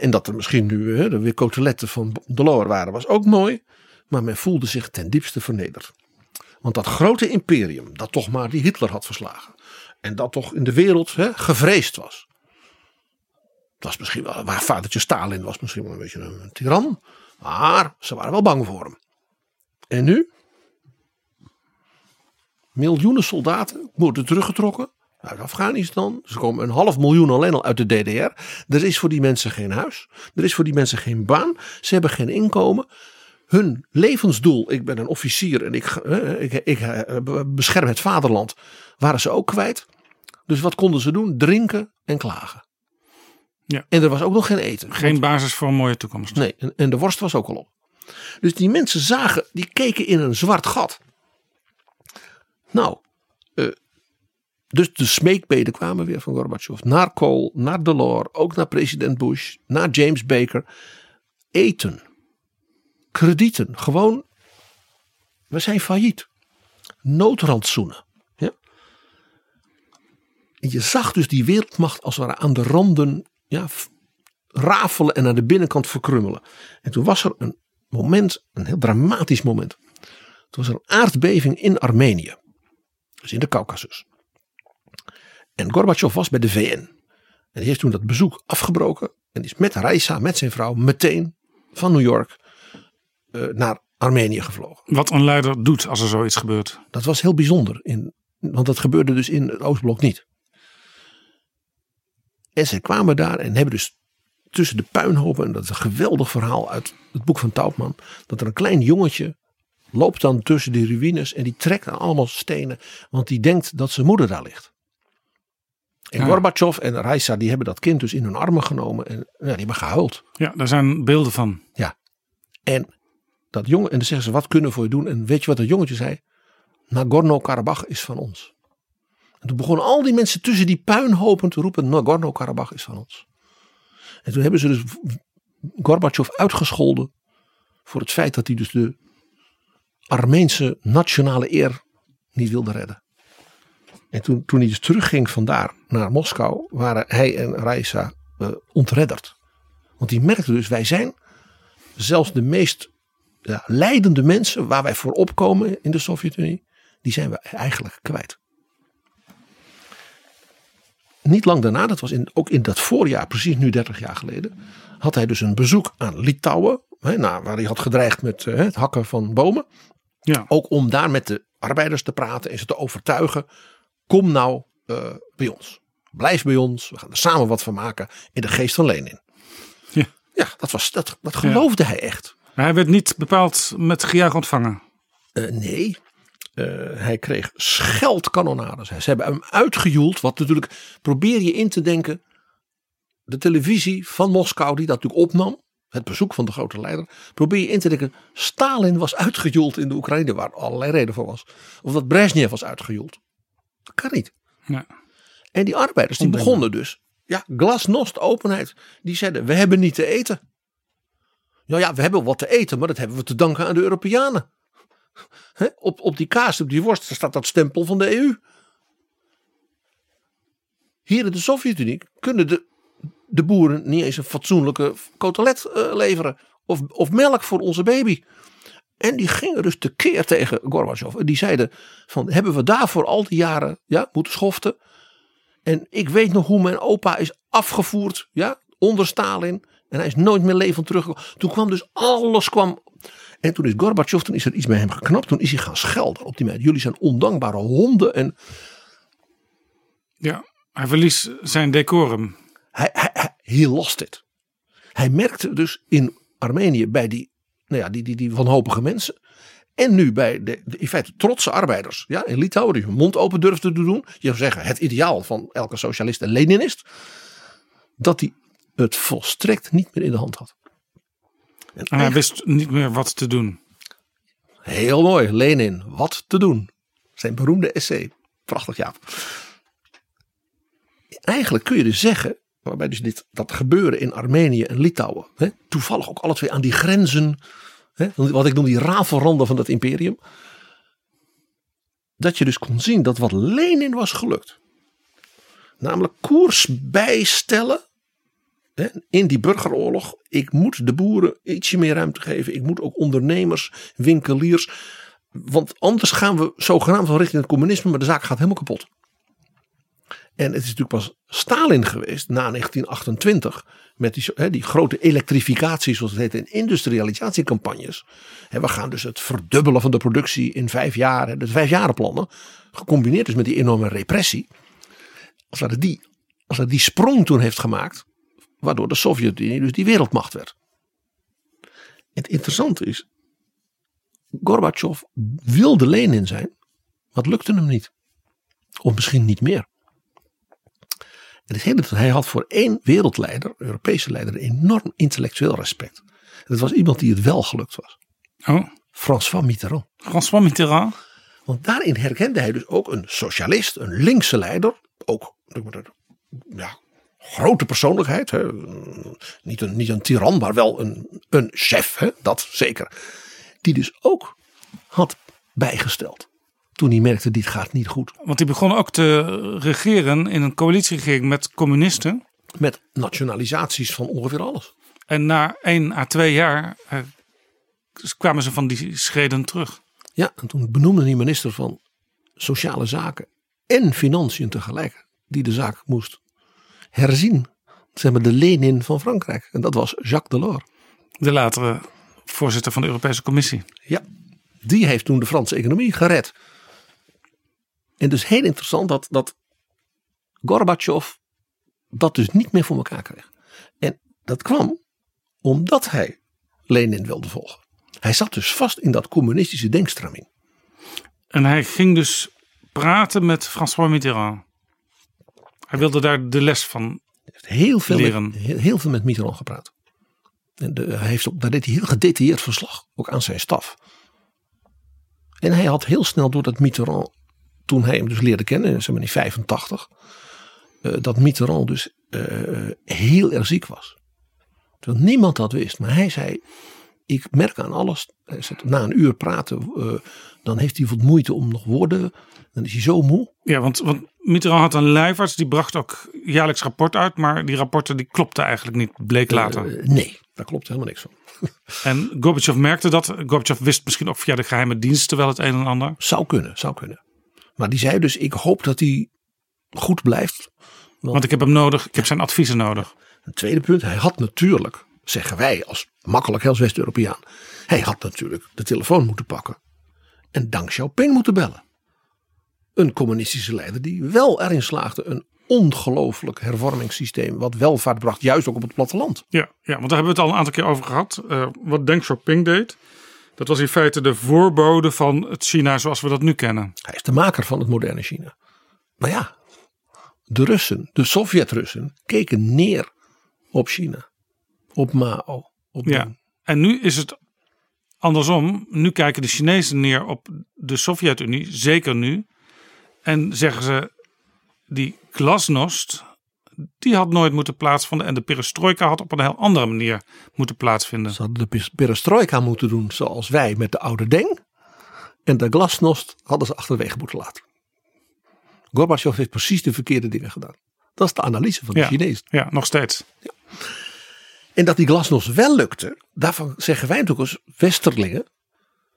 en dat er misschien nu de weer coteletten van Delors waren, was ook mooi. Maar men voelde zich ten diepste vernederd. Want dat grote imperium, dat toch maar die Hitler had verslagen. En dat toch in de wereld he, gevreesd was. Dat was misschien wel, waar vadertje Stalin was misschien wel een beetje een, een tiran. Maar ze waren wel bang voor hem. En nu? Miljoenen soldaten worden teruggetrokken uit Afghanistan. Ze komen een half miljoen alleen al uit de DDR. Er is voor die mensen geen huis. Er is voor die mensen geen baan. Ze hebben geen inkomen. Hun levensdoel, ik ben een officier en ik, ik, ik bescherm het vaderland, waren ze ook kwijt. Dus wat konden ze doen? Drinken en klagen. Ja. En er was ook nog geen eten. Geen basis voor een mooie toekomst. Nee, en, en de worst was ook al op. Dus die mensen zagen, die keken in een zwart gat. Nou, uh, dus de smeekbeden kwamen weer van Gorbachev. Naar Kohl, naar Delors, ook naar president Bush, naar James Baker. Eten, kredieten, gewoon, we zijn failliet. Noodrandsoenen. Ja? En je zag dus die wereldmacht als het ware aan de randen ja, rafelen en aan de binnenkant verkrummelen. En toen was er een moment, een heel dramatisch moment. Toen was er een aardbeving in Armenië. Dus in de Caucasus. En Gorbachev was bij de VN. En die heeft toen dat bezoek afgebroken. En is met Raisa, met zijn vrouw, meteen van New York naar Armenië gevlogen. Wat een leider doet als er zoiets gebeurt. Dat was heel bijzonder. In, want dat gebeurde dus in het Oostblok niet. En ze kwamen daar en hebben dus tussen de puinhopen, en dat is een geweldig verhaal uit het boek van Taubman, dat er een klein jongetje loopt dan tussen die ruïnes en die trekt aan allemaal stenen, want die denkt dat zijn moeder daar ligt. En Ja. Gorbachev en Raisa die hebben dat kind dus in hun armen genomen en ja, die hebben gehuild. Ja, daar zijn beelden van. Ja. En dat jongen, en dan zeggen ze, wat kunnen we voor je doen? En weet je wat dat jongetje zei? Nagorno-Karabakh is van ons. En toen begonnen al die mensen tussen die puinhopen te roepen, Nagorno-Karabakh is van ons. En toen hebben ze dus Gorbachev uitgescholden voor het feit dat hij dus de Armeense nationale eer niet wilde redden. En toen, toen hij dus terugging vandaar naar Moskou, waren hij en Raisa eh, ontredderd. Want die merkten dus, wij zijn zelfs de meest ja, leidende mensen waar wij voor opkomen in de Sovjet-Unie, die zijn we eigenlijk kwijt. Niet lang daarna, dat was in, ook in dat voorjaar, precies nu 30 jaar geleden, had hij dus een bezoek aan Litouwen, hè, nou, waar hij had gedreigd met eh, het hakken van bomen. Ja. Ook om daar met de arbeiders te praten en ze te overtuigen, kom nou eh, bij ons. Blijf bij ons, we gaan er samen wat van maken in de geest van Lenin. Ja. Ja, dat, was, dat, dat geloofde hij echt. Maar hij werd niet bepaald met gejuich ontvangen. Eh, nee, Eh, hij kreeg scheldkanonades. Ze hebben hem uitgejoeld. Wat natuurlijk, probeer je in te denken. De televisie van Moskou die dat natuurlijk opnam. Het bezoek van de grote leider. Probeer je in te denken. Stalin was uitgejoeld in de Oekraïne. Waar allerlei reden voor was. Of dat Brezhnev was uitgejoeld. Dat kan niet. Ja. En die arbeiders die begonnen dus. Ja, glasnost, openheid. Die zeiden, we hebben niet te eten. Nou ja, we hebben wat te eten, maar dat hebben we te danken aan de Europeanen. Op, op die kaas, op die worst, staat dat stempel van de EU. hier in de Sovjet-Unie kunnen de, de boeren niet eens een fatsoenlijke cotelet eh, leveren. Of, of melk voor onze baby. En die gingen dus tekeer tegen Gorbachev. En die zeiden van hebben we daarvoor al die jaren ja, moeten schoften. En ik weet nog hoe mijn opa is afgevoerd ja, onder Stalin. En hij is nooit meer levend teruggekomen. Toen kwam dus alles kwam. En toen is Gorbachev, toen is er iets bij hem geknapt. Toen is hij gaan schelden op die mensen. Jullie zijn ondankbare honden. En Ja, hij verliest zijn decorum. hij, hij, hij he lost it. Hij merkte dus in Armenië bij die, nou ja, die, die, die wanhopige mensen. En nu bij de, de in feite trotse arbeiders. Ja, in Litouwen die hun mond open durfden te doen. Je zou zeggen het ideaal van elke socialist en Leninist. Dat hij het volstrekt niet meer in de hand had. En hij wist niet meer wat te doen. Heel mooi, Lenin, wat te doen. Zijn beroemde essay. Prachtig, ja. Eigenlijk kun je dus zeggen, waarbij dus dit, dat gebeuren in Armenië en Litouwen, hè, toevallig ook alle twee aan die grenzen, hè, wat ik noem die rafelranden van dat imperium, dat je dus kon zien dat wat Lenin was gelukt, namelijk koers bijstellen in die burgeroorlog. Ik moet de boeren ietsje meer ruimte geven. Ik moet ook ondernemers, winkeliers. Want anders gaan we zogenaamd wel richting het communisme, maar de zaak gaat helemaal kapot. En het is natuurlijk pas Stalin geweest na 1928 met die, die grote elektrificatie, zoals het heet, industrialisatiecampagnes. We gaan dus het verdubbelen van de productie in vijf jaar, de vijfjarenplannen, gecombineerd dus met die enorme repressie. Als dat die, als dat die sprong toen heeft gemaakt, waardoor de Sovjet-Unie dus die wereldmacht werd. Het interessante is, Gorbachev wilde Lenin zijn, maar het lukte hem niet. Of misschien niet meer. En het hele, hij had voor één wereldleider, Europese leider, een enorm intellectueel respect. En dat was iemand die het wel gelukt was. Oh, François Mitterrand. François Mitterrand. Want daarin herkende hij dus ook een socialist, een linkse leider. Ook ja, grote persoonlijkheid. Hè. Niet, een, niet een tiran, maar wel een, een chef. Hè. Dat zeker. Die dus ook had bijgesteld. Toen hij merkte, dit gaat niet goed. Want die begon ook te regeren in een coalitieregering met communisten. Met nationalisaties van ongeveer alles. En na één à twee jaar eh, kwamen ze van die schreden terug. Ja, en toen benoemde hij minister van Sociale Zaken en Financiën tegelijk. Die de zaak moest herzien. Zeg maar de Lenin van Frankrijk. En dat was Jacques Delors. De latere voorzitter van de Europese Commissie. Ja, die heeft toen de Franse economie gered. En dus heel interessant dat, dat Gorbachev dat dus niet meer voor elkaar kreeg. En dat kwam omdat hij Lenin wilde volgen. Hij zat dus vast in dat communistische denkstraming. En hij ging dus praten met François Mitterrand. Hij wilde daar de les van Hij heeft heel veel, leren. met, heel, heel veel met Mitterrand gepraat. En de, hij heeft ook, daar deed hij heel gedetailleerd verslag, ook aan zijn staf. En hij had heel snel door dat Mitterrand, toen hij hem dus leerde kennen, zeg maar in 85, eh, dat Mitterrand dus eh, heel erg ziek was. Terwijl niemand dat wist. Maar hij zei, ik merk aan alles, hij na een uur praten, eh, dan heeft hij wat moeite om nog woorden, dan is hij zo moe. Ja, want, want Mitterrand had een lijfarts, die bracht ook jaarlijks rapport uit. Maar die rapporten die klopten eigenlijk niet, bleek later. Eh, nee, daar klopt helemaal niks van. [LAUGHS] En Gorbachev merkte dat. Gorbachev wist misschien ook via de geheime diensten wel het een en ander. Zou kunnen, zou kunnen. Maar die zei dus, ik hoop dat hij goed blijft. Want ik heb hem nodig, ik heb zijn adviezen nodig. Een tweede punt, hij had natuurlijk, zeggen wij als makkelijk als West-Europeaan. Hij had natuurlijk de telefoon moeten pakken. En Deng Xiaoping moeten bellen. Een communistische leider die wel erin slaagde een ongelooflijk hervormingssysteem. Wat welvaart bracht, juist ook op het platteland. Ja, ja, want daar hebben we het al een aantal keer over gehad. Eh, wat Deng Xiaoping deed. Dat was in feite de voorbode van het China zoals we dat nu kennen. Hij is de maker van het moderne China. Maar ja, de Russen, de Sovjet-Russen, keken neer op China. Op Mao. Op Ja. Deng. En nu is het andersom. Nu kijken de Chinezen neer op de Sovjet-Unie, zeker nu. En zeggen ze, die glasnost, die had nooit moeten plaatsvinden. En de perestroika had op een heel andere manier moeten plaatsvinden. Ze hadden de perestroika moeten doen zoals wij met de oude Deng. En de glasnost hadden ze achterwege moeten laten. Gorbachev heeft precies de verkeerde dingen gedaan. Dat is de analyse van de Ja. Chinezen. Ja, nog steeds. En dat die glasnost wel lukte, daarvan zeggen wij natuurlijk als Westerlingen.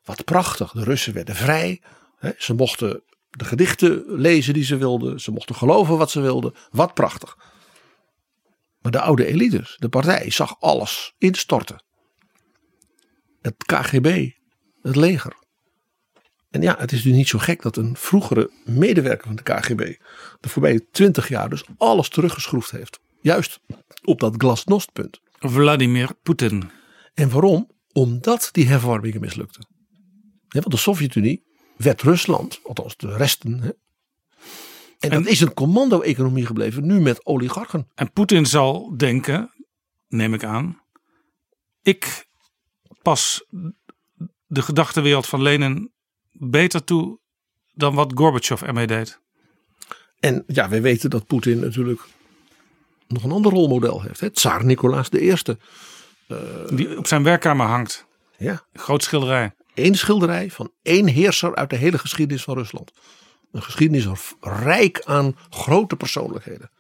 Wat prachtig, de Russen werden vrij. Hè, ze mochten de gedichten lezen die ze wilden. Ze mochten geloven wat ze wilden. Wat prachtig. Maar de oude elites, de partij, zag alles instorten. Het KGB, het leger. En ja, het is dus niet zo gek dat een vroegere medewerker van de KGB de voorbije twintig jaar dus alles teruggeschroefd heeft. Juist op dat glasnostpunt. Vladimir Poetin. En waarom? Omdat die hervormingen mislukten. Ja, want de Sovjet-Unie werd Rusland, althans de resten. Hè, en, dat is een commando-economie gebleven, nu met oligarchen. En Poetin zal denken, neem ik aan, ik pas de gedachtenwereld van Lenin beter toe dan wat Gorbachev ermee deed. En ja, wij weten dat Poetin natuurlijk nog een ander rolmodel heeft. Hè? Tsaar Nicolaas I. Die op zijn werkkamer hangt. Ja. Groot schilderij. Eén schilderij van één heerser uit de hele geschiedenis van Rusland. Een geschiedenis rijk aan grote persoonlijkheden.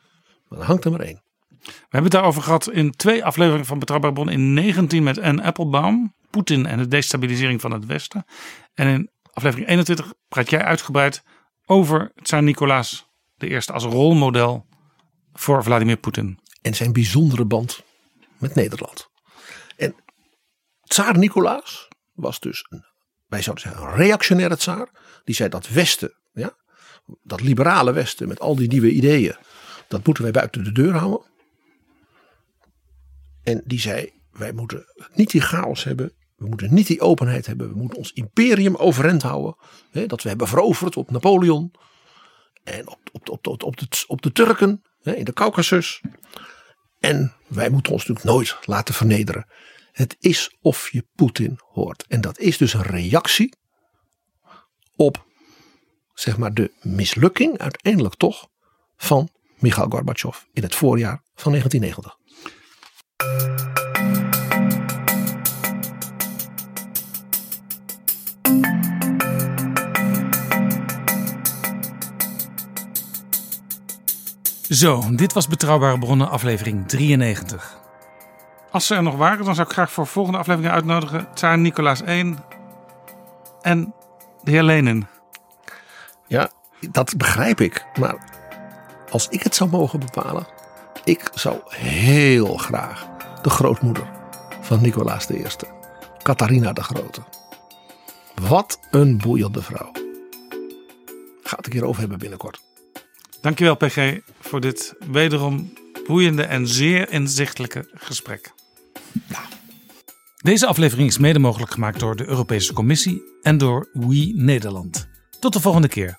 Maar er hangt er maar één. We hebben het daarover gehad in twee afleveringen van Betrouwbare Bron. In 19 met Anne Applebaum, Poetin en de destabilisering van het Westen. En in aflevering 21 praat jij uitgebreid over Tsar Nicolaas I als rolmodel voor Vladimir Poetin. En zijn bijzondere band met Nederland. En tsaar Nicolaas was dus, een, wij zouden zeggen, een reactionaire tsaar. Die zei dat Westen, ja, dat liberale Westen met al die nieuwe ideeën, dat moeten wij buiten de deur houden. En die zei, wij moeten niet die chaos hebben. We moeten niet die openheid hebben. We moeten ons imperium overeind houden. Hè, dat we hebben veroverd op Napoleon. En op, op, op, op, op, de, op de Turken hè, in de Caucasus. En wij moeten ons natuurlijk nooit laten vernederen. Het is of je Poetin hoort. En dat is dus een reactie op zeg maar de mislukking uiteindelijk toch van Mikhail Gorbachev in het voorjaar van 1990. Zo, dit was Betrouwbare Bronnen aflevering 93. Als ze er nog waren, dan zou ik graag voor volgende aflevering uitnodigen Tsaar Nicolaas I en de heer Lenin. Ja, dat begrijp ik. Maar als ik het zou mogen bepalen, ik zou heel graag de grootmoeder van Nicolaas I, Catharina de Grote. Wat een boeiende vrouw. Ga het een keer over hebben binnenkort. Dankjewel PG voor dit wederom boeiende en zeer inzichtelijke gesprek. Deze aflevering is mede mogelijk gemaakt door de Europese Commissie en door We Nederland. Tot de volgende keer.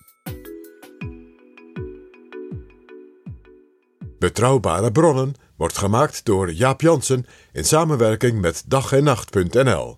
Betrouwbare bronnen wordt gemaakt door Jaap Jansen in samenwerking met dag en nacht.nl.